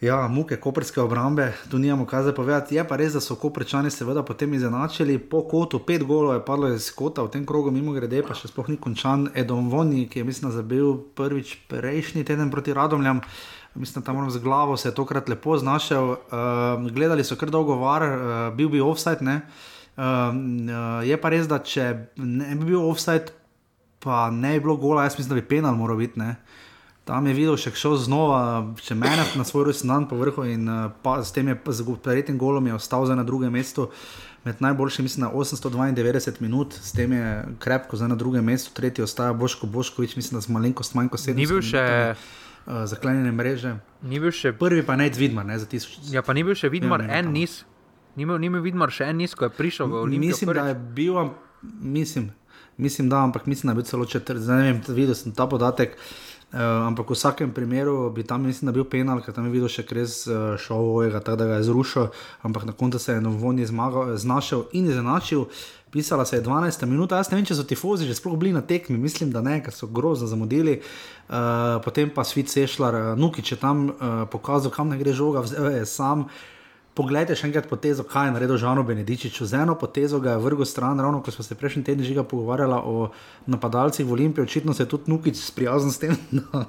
S1: Ja, muke koperske obrambe, tu nimamo kaj za povedati. Je pa res, da so koprečani seveda potem izenačili. Po kotu pet golov je padlo iz kota v tem krogu, mimo grede, pa še sploh ni končan. Edom Voni, ki je mislim, zabil prvič prejšnji teden proti Radomljam. Mislim, da tam moram z glavo se je tokrat lepo znašel. Uh, gledali so kar dolgo var, uh, bil bi offside. Uh, uh, je pa res, da če ne bi bil offside, pa ne bi bilo gola, jaz mislim, da bi penal moral biti. Ne? Tam je videl še šel znova, če mene na svoj rojstni dan po vrhu in eh, pa, s tem je z prejetim golom je ostal za na drugem mestu. Med najboljšimi, mislim, na 892 minut, s tem je krepko za na drugem mestu, tretji ostaja Boško Boškovič, mislim, da smo malenkost manj kot 700.
S2: ni bil še.
S1: Uh, zaklenjene mreže.
S2: Ni bil še
S1: prvi, pa ne Vidmar, ne za tisoč.
S2: Ja, pa ni bil še Vidmar, ja, en niz. Ni bil, ni bil Vidmar še en niz, ko je prišel v Olimpijo.
S1: Mislim, prvič. da je bil, mislim, mislim, da, ampak mislim, da je bil celo četrti. Zdaj ne vem, videl sem ta podatek. Uh, Uh, ampak v vsakem primeru bi tam, mislim, bil penal, ker tam je videl še res uh, šovovega, tako da ga je zrušil, ampak na koncu se je Novoni znašel in izenačil. Pisala se je 12 minut, jaz ne vem, če so tifozi že sploh bili na tekmi, mislim, da ne, ker so grozno zamudili. Uh, potem pa Svit Sešljar, uh, Nukič je tam uh, pokazal, kam ne gre žoga, vzel je sam. Poglejte še enkrat potezo, kaj je naredil Žano Benedičič. Z eno potezo ga je vrgel stran, ravno ko smo se prejšnji teden že pogovarjali o napadalcih v Olimpiji. Očitno se je tudi Nukič sprijaznil s tem, [LAUGHS] da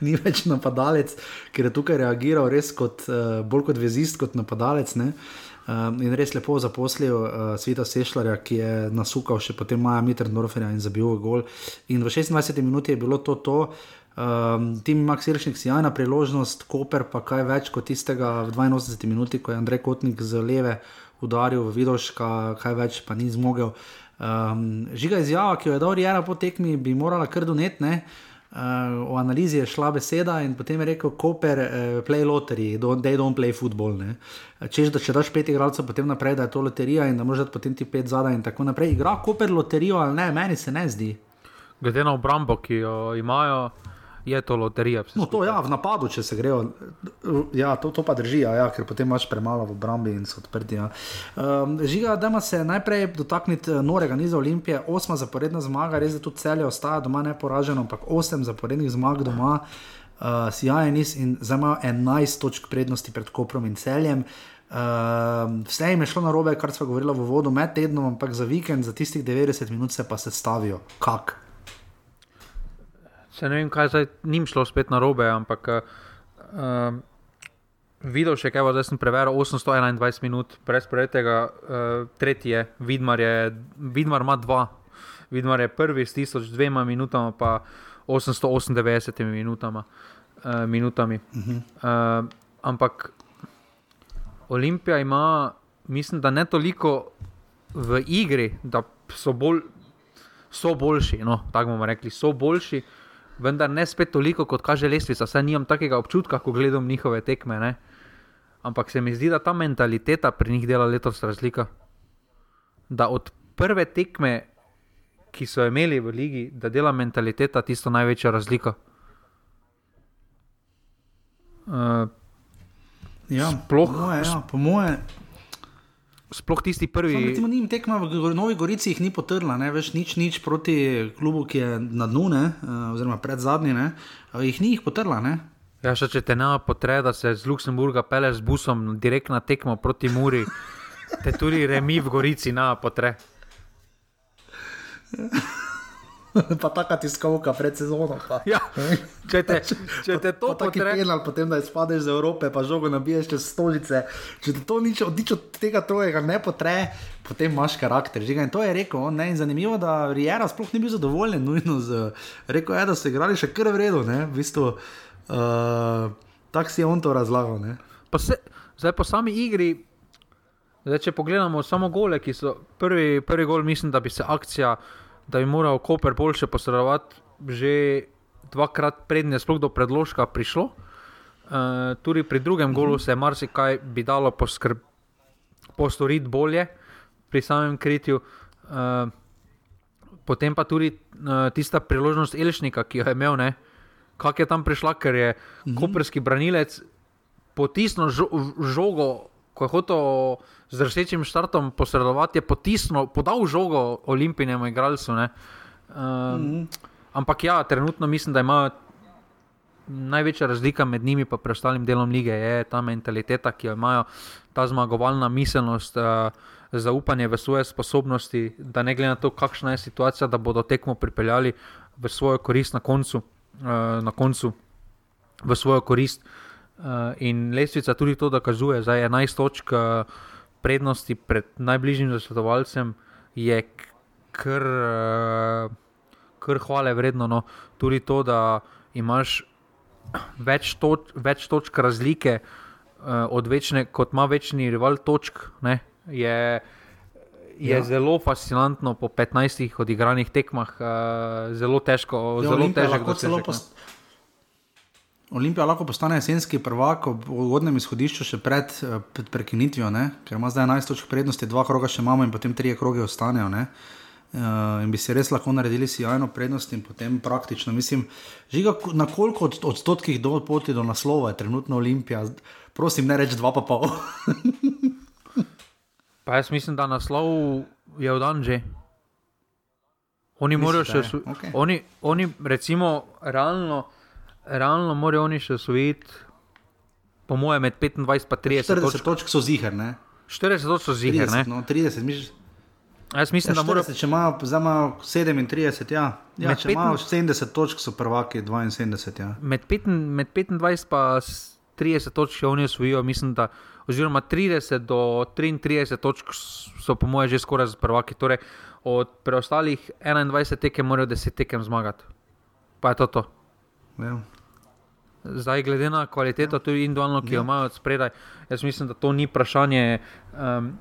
S1: ni več napadalec, ker je tukaj reagiral res kot, uh, bolj kot vezist, kot napadalec. Ne? Um, in res lepo zaposlil uh, Sveta Sešljarja, ki je nasukal še potem Maja Mitrendorferja in zabil gol. In v 26 minuti je bilo to to. Um, Tim Max Iršnik si jajna priložnost, Koper pa kaj več kot tistega v 82 minuti, ko je Andrej Kotnik z leve udaril v Vidoška, kaj več pa ni zmogel. Um, žiga izjava, ki jo je dal Rijera po tekmi, bi morala kar donetne. Uh, o analizi je šla beseda in potem je rekel, Koper, uh, play lottery, they don't play football. Ne? Češ, da če daš pet igralcev, potem naprej, da je to loterija in da moraš dati potem ti pet zadaj in tako naprej. Igra Koper loterijo ali ne, meni se ne zdi.
S2: Glede na obrambo, ki jo imajo je to loterija.
S1: No, to ja, v napadu, če se grejo. Ja, to, to pa drži, ja, ker potem imaš premalo v obrambi in so odprti. Ja. Um, žiga, da se najprej dotakniti eh, norega niza Olimpije, osma zaporedna zmaga, res je tudi celje ostaja doma neporaženo, ampak osem zaporednih zmag doma, uh, sjajen niz in zdaj ima 11 točk prednosti pred Koprom in celjem. Uh, vse jim je šlo na robe, kar smo govorili v vodu med tednom, ampak za vikend, za tistih 90 minut se pa se stavijo. Kak?
S2: Se ne vem, kaj zdaj njim šlo spet na robe, ampak uh, videl še kaj, zdaj sem preveril 821 minut, brez prejetega, uh, tretji je, Vidmar, je, Vidmar ima dva, Vidmar je prvi s 1200 minutami, pa 898 minutama, uh, minutami. Uh -huh. uh, ampak Olimpija ima, mislim, da ne toliko v igri, da so, bolj, so boljši, no, tako bomo rekli, so boljši vendar ne spet toliko, kot kaže lestvica. Saj nimam takega občutka, ko gledam njihove tekme. Ne? Ampak se mi zdi, da ta mentaliteta pri njih dela letos razlika. Da od prve tekme, ki so imeli v ligi, da dela mentaliteta tisto največja razlika. Uh,
S1: ja, sploh, po moje, ja, po moje,
S2: sploh tisti prvi.
S1: Samo njim tekma v Novi Gorici jih ni potrla, ne veš nič, nič proti klubu, ki je na dnu, ne, uh, oziroma pred zadnji, ne, uh, jih ni jih potrla. Ne.
S2: Ja, še če te ne potreba, da se z Luksemburga peleš z busom direkt na tekmo proti Muri, te tudi remi v Gorici na potreba. [LAUGHS]
S1: pa taka tiskovka pred sezono.
S2: Ja, če te, [LAUGHS] če te to
S1: potrebe. Če te penal, potem da izpadeš iz Evrope, pa žogo nabiješ čez stolice. Če te to nič od tega trojega ne potre, potem imaš karakter. Žiga. In to je rekel. Ne? In zanimivo, da Rijera sploh ni bil zadovoljen. Nujno z, rekel je, da so igrali še kar v redu. V bistvu, uh, Tako si je on to razlagal.
S2: Pa se, zdaj po sami igri. Zdaj, če pogledamo samo gole, ki so prvi, prvi gol, mislim, da bi se akcija da bi moral Koper boljše posredovati, že dvakrat prednje, sploh do predložka prišlo. Uh, tudi pri drugem golu mhm. se je marsikaj bi dalo postoriti bolje pri samem kritju. Uh, potem pa tudi uh, tista priložnost Elšnika, ki jo je imel, kako je tam prišla, ker je mhm. koperski branilec potisnil žo žogo ko je hotel z rsečim štartom posredovati, je potisnil, podal žogo olimpijskemu igralcu. Um, mm -hmm. Ampak ja, trenutno mislim, da imajo največja razlika med njimi in preostalim delom lige, je ta mentaliteta, ki jo imajo, ta zmagovalna miselnost. Uh, Zaupanje v svoje sposobnosti, da ne glede na to, kakšna je situacija, da bodo tekmo pripeljali v svojo korist na koncu, uh, na koncu v svojo korist. Uh, in lestvica tudi to dokazuje, da je 11 točk uh, prednosti pred najbližjim zasledovalcem, je kar, uh, kar hvale vredno. No. Tudi to, da imaš več, toč, več točk razlike uh, od večne, kot ima večni rival točk, ne, je. Je ja. zelo fascinantno po 15 odigranih tekmah, uh, zelo težko, ja, zelo težko doseči.
S1: Olimpija lahko postane jesenski prvak v ugodnem izhodišču še pred, eh, pred prekinitvijo, ne? ker ima zdaj 11 točk prednosti, dva kroga še imamo in potem tri kroge ostanejo. Uh, in bi si res lahko naredili sjajno prednost, in potem praktično, mislim, žiga, na koliko od, odstotkih do poti do naslova je trenutno Olimpija, prosim, ne reči dva pa pol. [LAUGHS]
S2: pa jaz mislim, da naslov je v dan že. Oni morajo še, okay. oni, oni recimo, realno realno morajo oni še osvojiti, po mojem, med 25 in 30.
S1: 40 točk, točk so zihar, ne?
S2: 40 točk so zihar, ne?
S1: No, 30, misliš?
S2: Jaz mislim, ja, 40, da morajo.
S1: Če imajo zdaj 37, ja. ja če imajo 70 točk, so prvaki 72. Ja.
S2: Med, 5, med 25 in 30 točk, če oni osvojijo, mislim, da. Oziroma 30 do 33 točk so, po mojem, že skoraj za prvaki. Torej, od preostalih 21 tekem morajo 10 tekem zmagati. Pa je to to. Ja. Zdaj, glede na kvaliteto, ja. tudi individualno, ki ja. jo imajo od spredaj, jaz mislim, da to ni vprašanje. Um,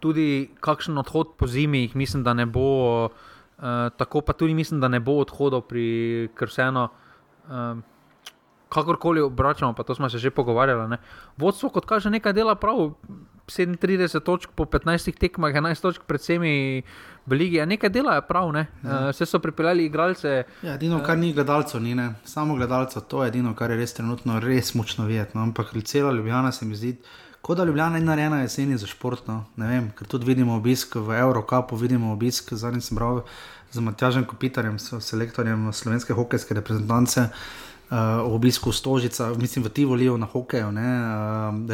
S2: tudi kakšen odhod po zimi, mislim, da ne bo, uh, tako pa tudi mislim, da ne bo odhodov, ker vseeno, um, kakorkoli obračamo, pa to smo se že pogovarjali. Vodstvo, kot kaže, nekaj dela prav. 37 točk po 15 tekmah, 11 točk pred vsemi v Ligi, ja, nekaj delajo prav, ne? Ja. Vse so pripeljali igralce.
S1: Ja, edino, kar ni gledalcev, ni ne. samo gledalcev, to je edino, kar je res trenutno res močno videti. No? Ampak celo Ljubljana se mi zdi, kot da Ljubljana je narejena jeseni za šport. No? Ne vem, ker tudi vidimo obisk v Eurocapu, vidimo obisk, zadnji sem bral z Matjažem Kopitarjem, selektorjem slovenske hokejske reprezentance uh, obisku Stožica, mislim, v Tivolijo na hokeju. Uh,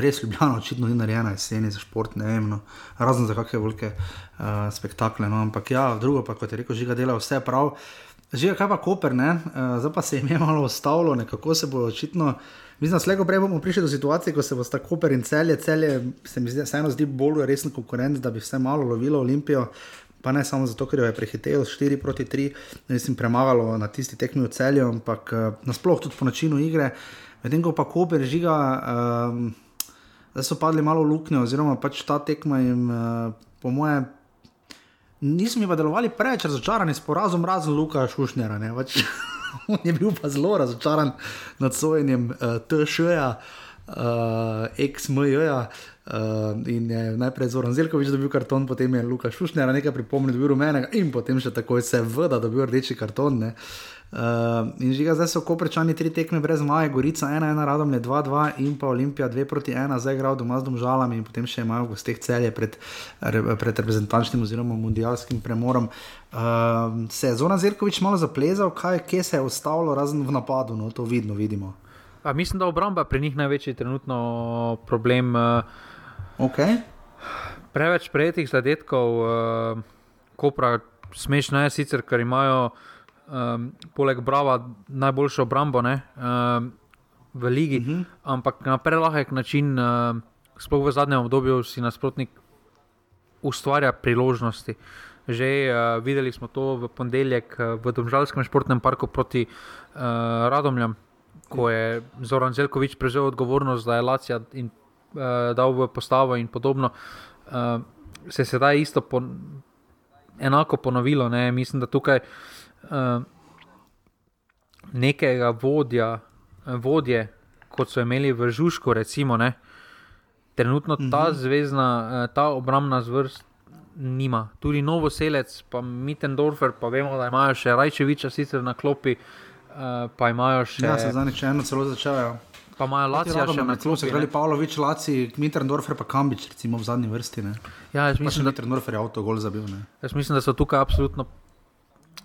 S1: res ljubljeno, očitno ni narejeno jeseni za šport, ne vem, no, razen za kakšne velike uh, spektakle. No, ampak ja, drugo pa, kot je rekel, žiga dela vse prav. Žiga, kaj pa Koper, uh, zdaj pa se jim je malo ostalo, nekako se bo očitno. Mislim, da slejko prej bomo prišli do situacije, ko se bo sta Koper in celje, celje se mi zdi, zdi bolj resen konkurent, da bi vse malo lovilo Olimpijo. Uh, pa ne samo zato, ker jo je prehiteval 4 proti 3, da je premagalo na tisti tekmi v celju, ampak uh, nasplošno tudi po načinu igre. Medtem ko pa Koper žiga, um, da so padli malo luknje, oziroma pač ta tekma jim, uh, po moje, nismo pa delovali preveč razočarani s porazom, razen Luka Šušnjara. Pač, [LAUGHS] on je bil pa zelo razočaran nad sojenjem uh, TŠ-ja, uh, ex-MJ-ja. Uh, in je najprej Zoran Zelkovič dobil karton, potem je Luka Šušnjar nekaj pripomnil, dobil rumenega in potem še takoj se vda, dobil rdeči karton. Uh, in žiga, zdaj so koprečani tri tekme brez Maja, Gorica 1-1, Radomlje 2-2 in pa Olimpija 2 proti 1, zdaj igrajo doma z domžalami in potem še imajo gosteh celje pred, pred reprezentančnim oziroma mundialskim premorom. Uh, se je Zoran Zelkovič malo zaplezal, kaj, kje se je ostalo razen v napadu, no to vidno vidimo.
S2: A mislim, da je obramba pri njih največji trenutno problem. Uh,
S1: Okay.
S2: Preveč prejetih zadetkov, uh, kopra, smešno je sicer, ker imajo um, poleg Brava najboljšo obrambo ne, um, v ligi, uh mhm. -huh. ampak na prelahek način, uh, sploh v zadnjem obdobju, si nasprotnik ustvarja priložnosti. Že uh, videli smo to v ponedeljek v Domžalskem športnem parku proti uh, Radomljam, ko je Zoran Zelkovič prevzel odgovornost za Elacija in uh, dal v postavo in podobno, uh, se je sedaj isto po, enako ponovilo. Ne? Mislim, da tukaj uh, nekega vodja, vodje, kot so imeli v Žužku, recimo, ne? trenutno ta mhm. zvezdna, uh, ta obrambna zvrst. Nima. Tudi novoselec, pa Mittendorfer, pa vemo, da imajo še Rajčeviča, sicer na klopi, uh, pa imajo še.
S1: Ja, se zdaj če eno celo začnejo
S2: Pa imajo Lacija še
S1: na
S2: klopi,
S1: igrali? Pavlović, Laci, Mitrendorfer pa Kambič, recimo v zadnji vrsti. Ne.
S2: Ja, jaz mislim, da,
S1: Mitrendorfer je avto gol zabil. Ne.
S2: jaz mislim, da so tukaj absolutno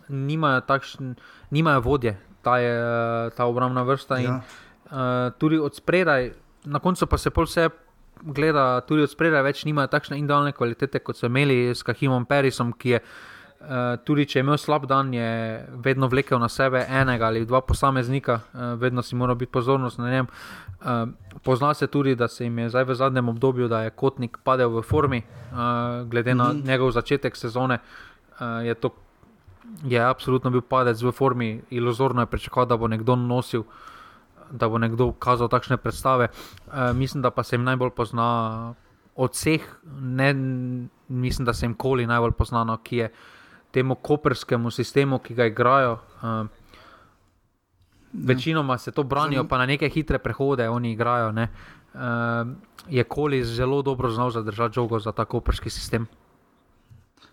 S2: nimajo, takšn, nimajo vodje, ta, je, ta obrambna vrsta. In,
S1: Ja.
S2: uh, tudi od spredaj, na koncu pa se pol vse gleda, tudi od spredaj več nimajo takšne idealne kvalitete, kot so imeli s Kahimom Perisom, ki je. Uh, tudi če je imel slab dan, je vedno vlekel na sebe enega ali dva posameznika, uh, vedno si mora biti pozornost na njem. Uh, pozna se tudi, da se jim je zdaj v zadnjem obdobju, da je Kotnik padel v formi, uh, glede na
S1: Mhm.
S2: njegov začetek sezone. Uh, je to je absolutno bil padec v formi, iluzorno je pričakovati, da bo nekdo nosil, da bo nekdo kazal takšne predstave. Uh, mislim, da pa se jim najbolj pozna od vseh, ne, mislim, da se jim koli najbolj poznano, ki je temu koperskemu sistemu, ki ga igrajo. Uh, Večinoma se to branijo, pa na neke hitre prehode oni igrajo. Uh, je koli zelo dobro znal zadržati žogo za ta koperski sistem.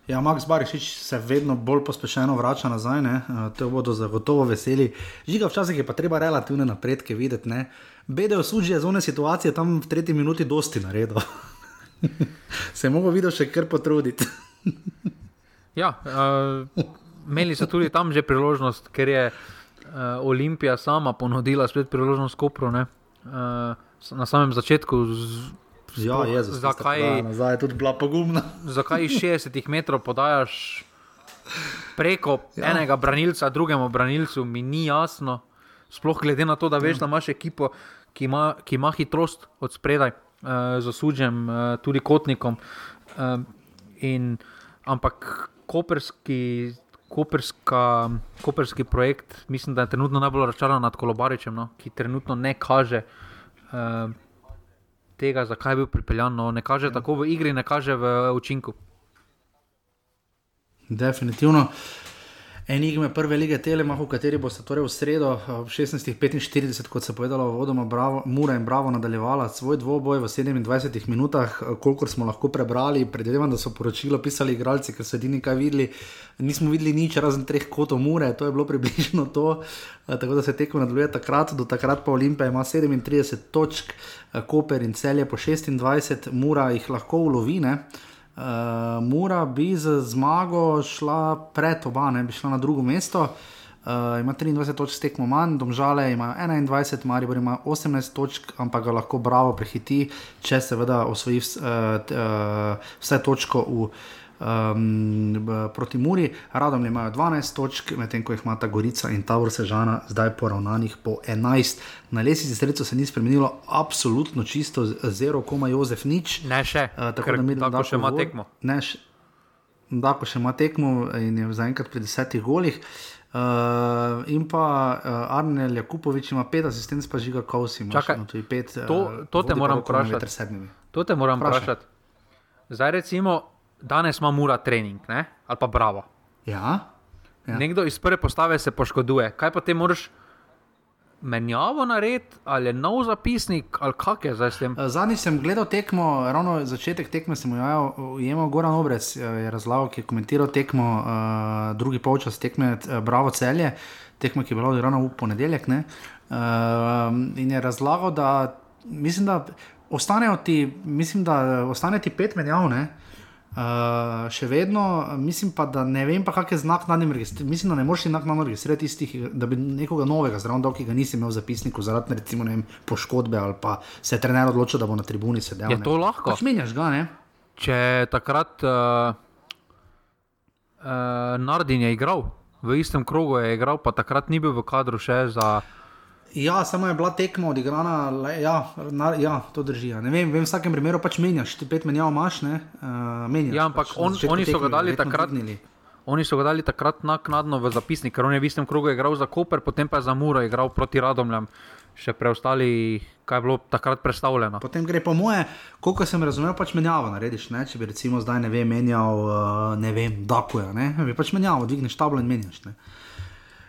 S1: Ja, Max Barišič se vedno bolj pospešeno vrača nazaj, ne? Eh, to bodo zagotovo veseli. Žiga, včasih je pa treba relativne napredke videti. Ne? Bedejo suži je zone situacije tam v tretji minuti dosti naredil. [LAUGHS] se je mogel videti še kar potruditi. [LAUGHS]
S2: Ja, uh, imeli so tudi tam že priložnost, ker je uh, Olimpija sama ponudila spet priložnost Kopru. ne. Uh, na samem začetku, z,
S1: Ja, Jezus, tista
S2: zakaj,
S1: Nazaj je tudi bila pogumna.
S2: zakaj iz 60 metrov podajaš preko ja. enega branilca, drugemu branilcu, mi ni jasno. Sploh glede na to, da veš, da imaš ekipo, ki ima, ki ima hitrost od spredaj, uh, z osuđem, uh, tudi kotnikom. Uh, in, ampak koperski, koperska, koperski projekt, mislim, da je trenutno najbolj razočaran nad Kolobaričem, no, ki trenutno ne kaže. Uh, Tega, zakaj je bil pripeljan, no, ne kaže tako v igri, ne kaže v učinku.
S1: Definitivno. Enigme prve lige Telemaha, v kateri boste torej v sredo ob 16.45, kot se je povedalo, vodoma Bravo, Mura in Bravo nadaljevala svoj dvoboj v 27 minutah, kolikor smo lahko prebrali. Predvidevam, da so poročilo pisali igralci, ker so edini kaj videli. Nismo videli nič razen treh kotov Mure, to je bilo približno to. Eh, Tako da se tekmo nadaljuje takrat, do takrat pa Olimpija ima 37 točk, eh, Koper in Celje po 26, Mura jih lahko ulovine. Uh, Mura bi z zmago šla pred oba, ne bi šla na drugo mesto. Uh, ima 23 točk tekmo manj, domžale ima 21, Maribor ima 18 točk, ampak ga lahko bravo prehiti, če seveda osvoji vs, uh, uh, vse točko v, um, proti Muri. Radom imajo 12 točk, medtem ko jih imata Gorica in Tavor Sežana zdaj poravnanih po 11. Na lesici sredstva se ni spremenilo, absolutno čisto, zero, koma Jozef nič.
S2: Ne še,
S1: Uh, tako
S2: ker
S1: da mi
S2: tako še ima tekmo.
S1: Ne, še, Dako še ima tekmo in je zaenkrat pri desetih golih. Uh, in pa uh, Arnel Jakupovič ima pet asistentov, pa žiga ima pet,
S2: to- to te moram vprašati. To te moram vprašati. Zdaj, recimo, danes ima mura trening, ne? ali pa bravo.
S1: Ja, Ja.
S2: Nekdo iz prve postave se poškoduje. Kaj pa ti moraš menjavo narediti, ali nov zapisnik, ali kak je zdaj s tem?
S1: Eh, Zadnjič sem gledal tekmo, ravno začetek tekme sem ujemal Goran Obrec, eh, je razlagal, ki je komentiral tekmo, uh, drugi polčas tekme uh, Bravo celje, tekme, ki je bila odigrana v ponedeljek. Ne? Uh, in je razlagal, da mislim, da ostanejo ti, mislim, da ostane ti pet menjav. Ne? Uh, še vedno, mislim pa, da ne vem, pa kak je znak na njem registrirati. Mislim, da ne moreš naknadno registrirati tistih, da bi nekoga novega zraven dal, ki ga nisi imel v zapisniku, zaradi recimo, vem, poškodbe ali pa se je trener odločil, da bo na tribuni sedel.
S2: Je
S1: ne.
S2: to lahko?
S1: Pač menjaš ga, ne?
S2: Če takrat uh, uh, Nardin je igral, v istem krogu je igral, pa takrat ni bil v kadru še za.
S1: Ja, samo je bila tekma odigrana, le, ja, na, ja, to drži. Ja. Ne vem, vem, v vsakem primeru pač menjaš, ti pet menjav imaš, ne? Uh, menjaš,
S2: Ja, ampak
S1: pač,
S2: on, oni so ga dali takrat.
S1: dvignili.
S2: Oni so ga dali takrat naknadno v zapisnik, ker on je v istem krogu igral za Koper, potem pa je za Muro igral proti Radomljam, še preostali, kaj je bilo takrat predstavljeno.
S1: Potem gre po moje, koliko sem razumel, pač menjavo narediš. Ne? Če bi recimo zdaj ne vem, menjal, uh, ne vem, Dakuja, ne? bi pač menjavo, dvigneš tablo in menjaš. Ne?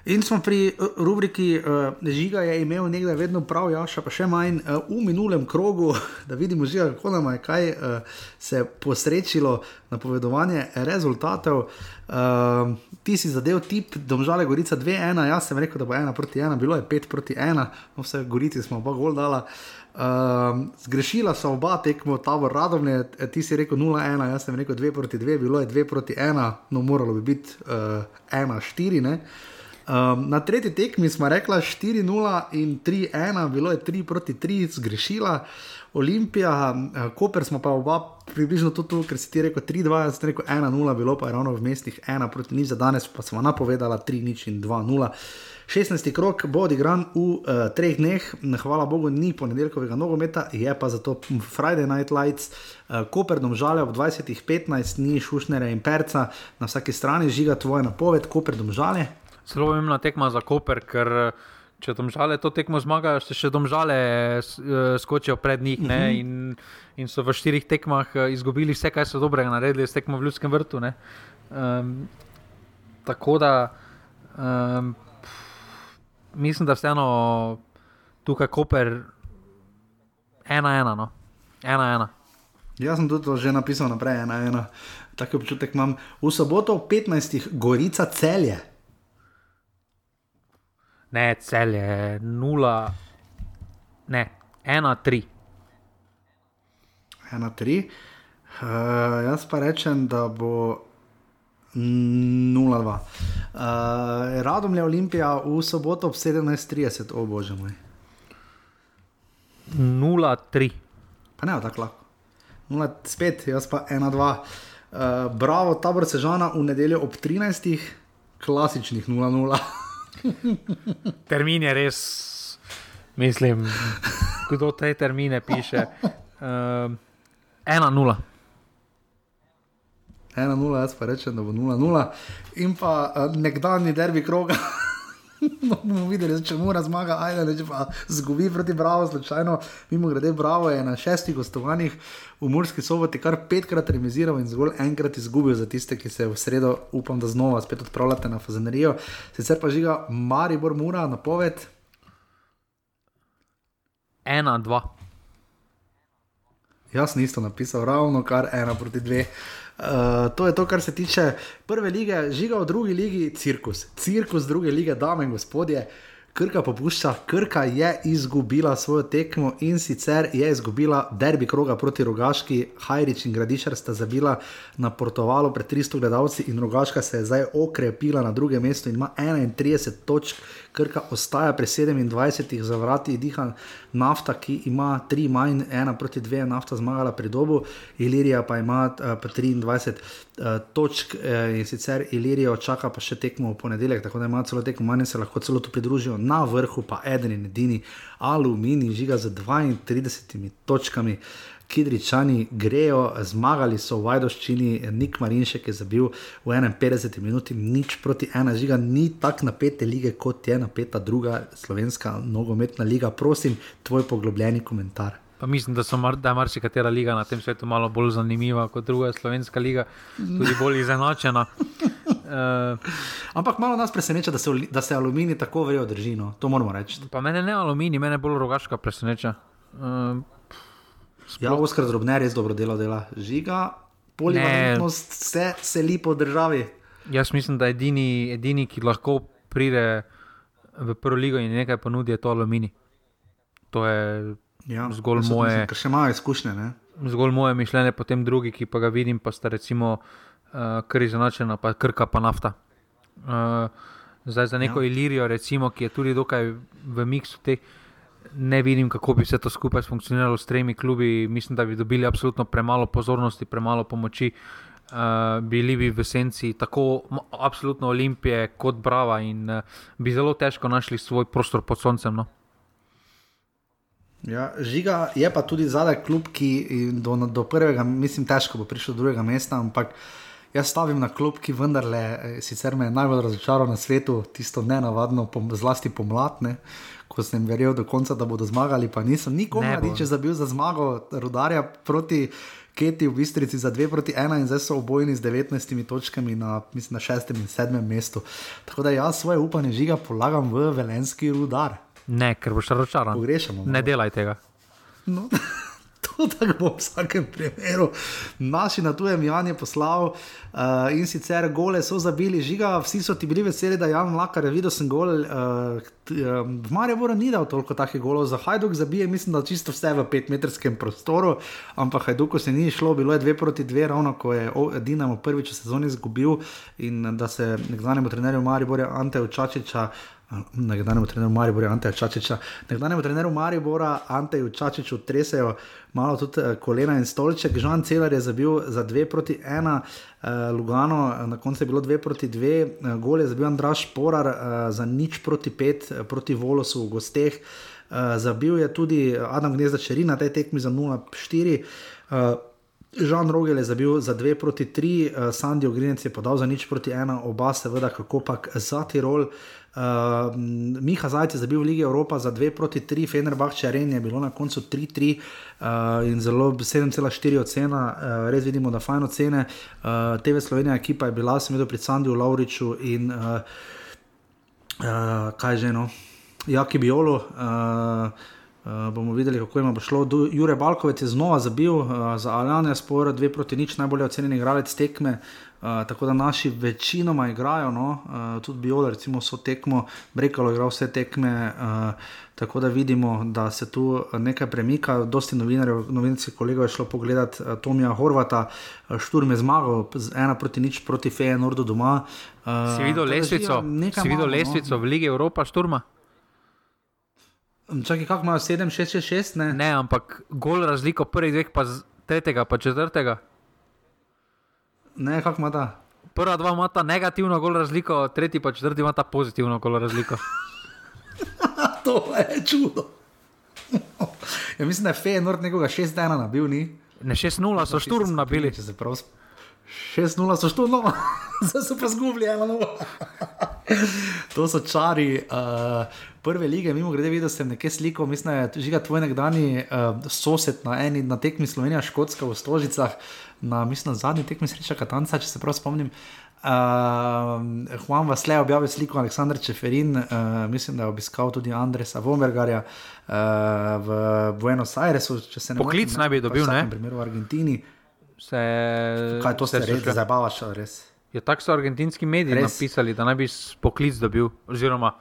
S1: In smo pri uh, rubriki uh, Žiga je imel nekdaj vedno prav, ja, še pa še manj uh, v minulem krogu, [LAUGHS] da vidimo, žiga, kako nam je kaj uh, se posrečilo napovedovanje rezultatov. Uh, ti si zadev tip, domžale Gorica 2-1, jaz sem rekel, da bo 1 proti 1, bilo je 5 proti 1, no vse Gorici smo pa gol dala. Uh, zgrešila so oba tekmo, Tabor Radomlje, ti si rekel 0-1, jaz sem rekel 2 proti 2, bilo je 2 proti 1, no moralo bi biti uh, 1-4. Um, na tretji tekmi smo rekli 4-0 in 3-1, bilo je 3 proti 3, zgrešila. Olimpija, uh, Koper smo pa oba približno to, to ker si ti rekel 3-2, jaz sem rekel 1-0, bilo pa je ravno v mestih 1 proti 0, za danes pa smo napovedala 3-0 in 2-0. 16. krok bo odigran v uh, treh dneh, hvala Bogu, ni ponedeljkovega nogometa, je pa zato Friday Night Lights, uh, Koper domžale ob 20.15, ni Šušnere in Perca, na vsaki strani žiga tvoja napoved, Koper domžale.
S2: Zelo pomembna tekma za Koper, ker če domžale to tekmo zmagajo, se še domžale skočijo pred njih uh -huh. in, in so v štirih tekmah izgubili vse, kar so dobrega naredili, s tekmo v Ljudskem vrtu. Um, tako da um, mislim, da vseeno tukaj Koper ena ena. No? ena, ena.
S1: Jaz sem tudi že napisal naprej, ena ena. Tako občutek imam. V soboto 15. Gorica celje.
S2: Ne, celje, nula, ne, ena, tri.
S1: Ena, tri. Uh, jaz pa rečem, da bo 0-2. Uh, Radom je Olimpija v soboto ob 17:30, o bože moj.
S2: 0-3.
S1: Pa ne, tako lahko. 0-5, jaz pa 1-2. Uh, bravo, tabor Sežana v nedeljo ob 13, klasičnih 0-0. [LAUGHS] [LAUGHS]
S2: Termin je res, mislim, kdo te termine piše. Uh, 1-0.
S1: 1-0, jaz pa rečem, da bo 0-0. In pa uh, nekdanji derbi kroga. No, [LAUGHS] bomo videli, če mora zmaga, ajde, če pa zgubi proti Bravo, slučajno, mimo grede, Bravo je na šestih gostovanjih v Murski soboti kar petkrat remiziral in zgolj enkrat izgubil za tiste, ki se v sredo, upam, da znova spet odpravljate na fazenerijo. Sicer pa žiga Maribor Mura na poved.
S2: 1-2.
S1: Jaz nisem napisal ravno kar 1 proti 2. Uh, to je to, kar se tiče prve lige, žiga v drugi ligi, cirkus. Cirkus druge lige, dame in gospodje. Krka popušča, Krka je izgubila svojo tekmo in sicer je izgubila derbi kroga proti Rogaški, Hajrič in Gradišar sta zabila na portovalu pred 300 gledalci in Rogaška se je zdaj okrepila na drugem mestu in ima 31 točk, Krka ostaja pri 27, za vrati diha nafta, ki ima 3 manj, 1 proti 2, nafta zmagala pri dobu, Ilirija pa ima uh, pa 23 uh, točk uh, in sicer Ilirijo čaka pa še tekmo v ponedeljek, tako da ima celo tekmo manj, se lahko celo tu pridružijo, na vrhu pa eden in edini aluminij žiga z 32 točkami. Kidričani grejo, zmagali so v Vajdoščini, Nik Marinšek je zabil v 51 minuti, nič proti ena žiga, ni tako napete lige, kot je napeta druga slovenska nogometna liga. Prosim, tvoj poglobljeni komentar.
S2: Pa mislim, da, mar, da je marsikatera liga na tem svetu malo bolj zanimiva kot druga slovenska liga, tudi bolj izenačena.
S1: uh, [LAUGHS] Ampak malo nas preseneča, da se, da se aluminij tako vrejo držino, to moramo reči.
S2: Pa mene ne aluminij, mene bolj rogaška preseneča. Uh,
S1: Ja, Oskar Drobner res dobro delo dela. Žiga, polivalentnost se seli po državi.
S2: Jaz mislim, da edini, edini, ki lahko pride v prvo ligo in nekaj ponudi, je to aluminij. To je ja, zgolj moje.
S1: Ker še imajo izkušnje. Ne?
S2: Zgolj moje mišljenje, potem drugi, ki pa ga vidim, pa sta recimo uh, kar izenačena, pa krka pa nafta. Uh, zdaj za neko ja. Ilirijo, recimo, ki je tudi dokaj v miksu teh ne vidim, kako bi se to skupaj funkcioniralo s tremi klubi. Mislim, da bi dobili absolutno premalo pozornosti, premalo pomoči. Uh, bili bi v senci tako absolutno olimpije kot brava in uh, bi zelo težko našli svoj prostor pod soncem. No?
S1: Ja, žiga je pa tudi zadaj klub, ki do, do prvega, mislim, težko bo prišel do drugega mesta, ampak jaz stavim na klub, ki vendarle, eh, sicer me je najbolj razočaral na svetu, tisto nenavadno, pom, zlasti pomladne. Uh, ko sem verjel do konca, da bodo zmagali, pa niso. Nikomu ni če zabil za zmago rodarja proti Keti v Bistrici za 2 proti 1 in zdaj so obojni z 19 točkami na, mislim, na 6 in 7 mestu. Tako da jaz svoje upanje žiga polagam v velenski rudar.
S2: Ne, ker boš razočaran.
S1: Pogrešamo.
S2: Ne delaj tega.
S1: No. [LAUGHS] [LAUGHS] Tako bo v vsakem primeru. Naši na tujem Jan je poslal uh, in sicer gole so zabili, žiga, vsi so ti bili veseli, da Jan Lakar je videl sem gol. Uh, v Mariboru ni dal toliko takih golov, za Hajduk zabije, mislim, da čisto vse v petmetrskem prostoru, ampak Hajduku se ni šlo, bilo je dve proti dve, ravno ko je Dinamo prvič v sezoni izgubil in da se nekdanjemu trenerju Mariboru Ante Učačiča nekdanjemu trenerju Maribora, Ante Čačiča, nekdanjemu trenerju Maribora, Ante Čačiču, tresajo malo tudi eh, kolena in stolček. Žan Celar je zabil za 2 proti 1, eh, Lugano, eh, na koncu je bilo 2 proti 2, gol je zabil Andraš Porar za nič proti 5 proti Volosu v gosteh. Zabil je tudi Adam Gnezda Čeri na tej tekmi za 0-4. Žan Rogel je zabil za 2 proti 3, Sandy Ogrinec je podal za nič proti 1, oba seveda kako pač za Tirol. Uh, Miha Zajec je zabil v Ligi Evropa za 2 proti 3, Fenerbahče Ren je bilo na koncu 3-3 uh, in zelo 7,4 ocena, uh, res vidimo, da fajno cene. Uh, TV Slovenija ekipa je bila, sem videl pri Sandiju Lauriču in uh, uh, kaj že no, Jaki Biolo. Uh, Uh, bomo videli, kako jim bo šlo. Jure Balkovec je znova zabil uh, za Aljane, sporo 2 proti nič, najbolje ocenjen igralec tekme. Uh, Eh, tako da naši večinoma igrajo, no, uh, tudi Biolo, recimo, so tekmo, Brekalo igra vse tekme. Uh, tako da vidimo, da se tu nekaj premika. Dosti novinarjev, novinarskih kolegov je šlo pogledat uh, Tomija Horvata, uh, Šturm je zmagal, ena proti nič proti Feje Nordu doma.
S2: Uh, si videl lesvico, si videl no. lesvico no. v Ligi Evropa, Šturma?
S1: Čakaj, kako imajo 7, 6, 6, 6? Ne?
S2: ne, ampak gol razliko prvih dveh, pa tretjega, pa četrtega.
S1: Ne, kako ima ta?
S2: Prva dva ima ta negativno gol razliko, tretji pa četrti ima ta pozitivno gol razliko. [LAUGHS]
S1: to je čudo. ja, mislim, da je Fej Nord nekoga 6-1 nabil, ni?
S2: Ne, 6-0 so šturm nabili.
S1: 6-0 so šturm, no, [LAUGHS] zdaj so pa zgubili, eno. [LAUGHS] to so čari. Uh, Prve lige, mimo grede, videl sem nekaj sliko, mislim, da je žiga tvoj nekdani uh, sosed na eni na tekmi Slovenija, Škotska v Stožicah. Na, mislim, na zadnji tekmi sreča Katanca, če se prav spomnim. Uh, Juan Vasle je objavil sliko Aleksandra Čeferin, uh, mislim, da je obiskal tudi Andresa Vombergarja uh, v Buenos Airesu.
S2: Poklic motim, naj bi dobil, ne?
S1: Na primer v Argentini.
S2: Se,
S1: Kaj to se res zabavaš, res?
S2: Ja, tako so argentinski mediji res? napisali, da naj bi poklic dobil. Oziroma,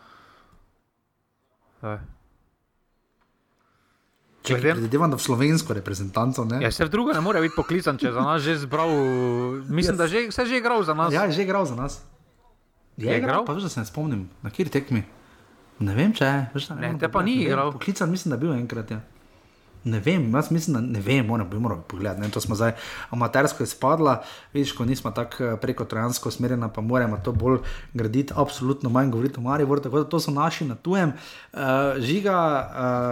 S1: Predvidevam, da v slovensko reprezentanco.
S2: Ja, se v drugo ne more biti poklican, če za nas že zbral. Mislim, yes. da že, se je že igral za nas.
S1: Ja, je že igral za nas.
S2: Je, je igral?
S1: Pa že se ne spomnim, na kjer tekmi. Ne vem, če je.
S2: Ne, ne, te pa ni igral.
S1: Poklican mislim, da je bil enkrat. Ja. Ne vem, jaz mislim, da ne vem, moram bi moral pogledati. Ne, to smo zdaj amatersko izpadla, vidiš, ko nismo tako eh, preko trojansko usmerjena, pa moramo to bolj graditi, absolutno manj govoriti o Mariju, tako da to so naši na tujem. Uh, žiga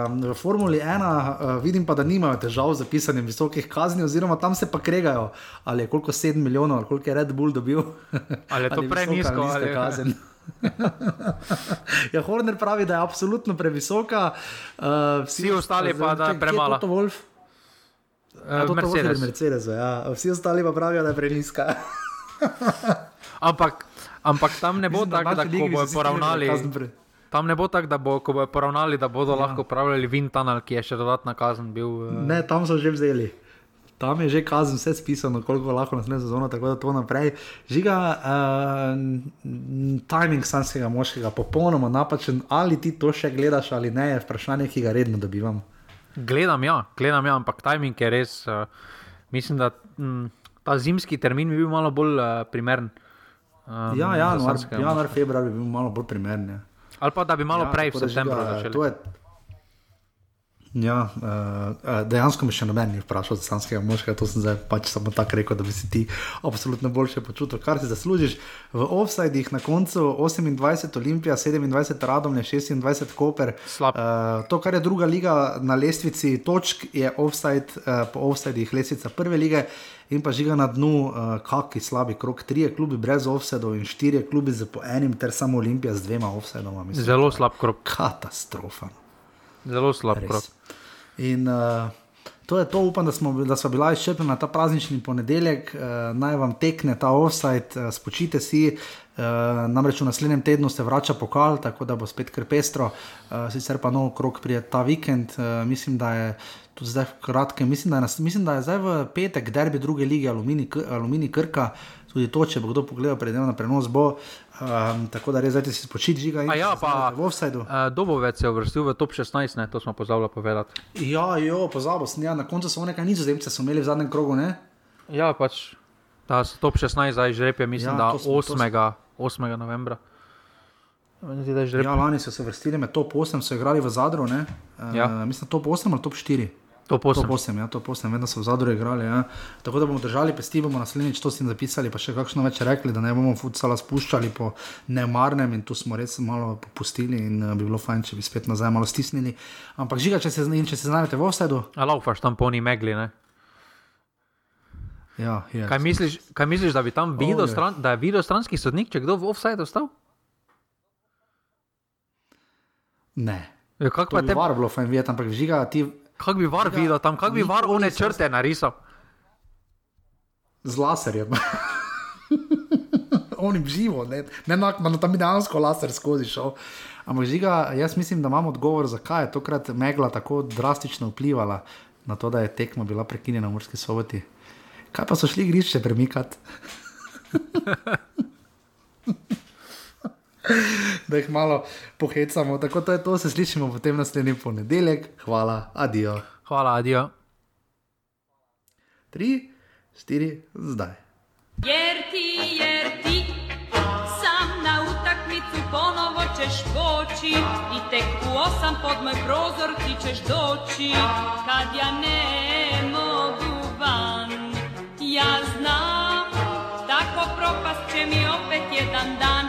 S1: uh, v Formuli 1, uh, vidim pa, da nimajo težav z zapisanjem visokih kazni, oziroma tam se pa kregajo, ali je koliko 7 milijonov, ali koliko je Red Bull dobil.
S2: Ali je [LAUGHS] to prenisko, ali je kazen.
S1: Ja, Horner pravi, da je absolutno previsoka, uh,
S2: vsi, vsi ostali pa da je premalo.
S1: To je Wolf. Uh, to Mercedes. Mercedes ja. Vsi ostali pa pravijo, da je preniska. [LAUGHS]
S2: ampak, ampak tam ne bo tako, da bodo poravnali. Tam ne bo tako, da bo, bodo poravnali, da bodo ja. lahko upravljali Vintanal, ki je še dodatna kazen bil.
S1: Uh... Ne, tam so že vzeli tam je že kazen, vse spisano, koliko lahko nas ne zazono, tako da to naprej. Žiga, uh, timing sanskega moškega, popolnoma napačen, ali ti to še gledaš ali ne, je vprašanje, ki ga redno dobivam.
S2: Gledam, ja, gledam, ja ampak timing je res. Uh, mislim, da m, ta zimski termin bi bil malo bolj uh, primeren.
S1: Um, ja, januar, januar, februar bi bil malo bolj primeren. Ja.
S2: Ali pa da bi malo ja, prej, v septembru, začeli.
S1: Ja, uh, dejansko me še noben ni vprašal za slanskega moškega, to sem zdaj pač samo tako rekel, da bi si ti absolutno boljše počutil, kar si zaslužiš. V offsajdih na koncu 28 Olimpija, 27 Radom, 26 Koper. Uh, to, kar je druga liga na lestvici točk, je offsajd, uh, po offsajdih lestvica prve lige. In pa žiga na dnu, uh, kakšni slabi krok, tri klubi brez offsetov in štiri klubi z po enim, ter samo Olimpija z dvema offsetoma.
S2: Zelo slab krok.
S1: Katastrofa.
S2: Zelo slab krok.
S1: In uh, To je to, upam, da smo, da smo bila izčrpana ta praznični ponedeljek, uh, naj vam tekne ta offside, uh, spočite si. Uh, namreč v naslednjem tednu se vrača pokal, tako da bo spet kar pestro, uh, sicer pa nov krok prije ta vikend. Uh, mislim, da je tudi zdaj v kratkem, mislim, da je, nas, mislim, da je zdaj v petek derbi druge lige Alumini, Alumini Krka, tudi to, če bo kdo pogledal, predem na prenos bo. Um, tako da res zdaj si spočiti, žiga in
S2: ja, pa
S1: v offsideu.
S2: Uh, Dobovec je uvrstil v top 16, ne? to smo pozabili povedati.
S1: Ja, jo, pozabil sem, ja, na koncu so nekaj nizozemce imeli v zadnjem krogu, ne?
S2: Ja, pač. Ta top 16 zdaj žrepe, mislim, ja, da 8. 8. novembra.
S1: Ja, lani so se vrstili med top 8, so igrali v Zadru. Uh, ja. Mislim, top 8 ali top 4.
S2: Top 8.
S1: Top 8, ja, top 8, vedno so v Zadru igrali. Ja. Tako da bomo držali pesti, bomo naslednjič to s tem zapisali, pa še kakšno več rekli, da ne bomo futsala spuščali po nemarnem in tu smo res malo popustili in uh, bi bilo fajn, če bi spet nazaj malo stisnili. Ampak žiga, če se, če se znajdete v Ostedu.
S2: Laufaš tam poni megli, ne?
S1: Ja, je.
S2: Kaj misliš, kaj misliš, da bi tam videl, stran, da je videl stranski sodnik, če kdo v offside ostal?
S1: Ne.
S2: Ja, kako
S1: To
S2: pa
S1: bi
S2: te,
S1: var bilo fajn videti, ampak žiga ti
S2: kak bi var videl tam, kako bi var one črte narisal?
S1: z laserjem. [LAUGHS] Oni živo, ne, ne na, na tam bi dejansko laser skozi šel. Ampak žiga, jaz mislim, da imam odgovor, zakaj je tokrat megla tako drastično vplivala na to, da je tekma bila prekinjena v Murski soboti. Kaj pa so šli igrišče premikati? [LAUGHS] [LAUGHS] da jih malo pohecamo. Tako to je to, se slišimo potem naslednji ponedeljek. Hvala, adijo.
S2: Hvala, adijo.
S1: Tri, štiri, zdaj.
S3: Jer ti, jer ti sam na utakmicu ponovo ćeš poći i tek u osam pod moj prozor ti ćeš doći kad ja ne mogu van. Ja znam, tako propast će mi opet jedan dan.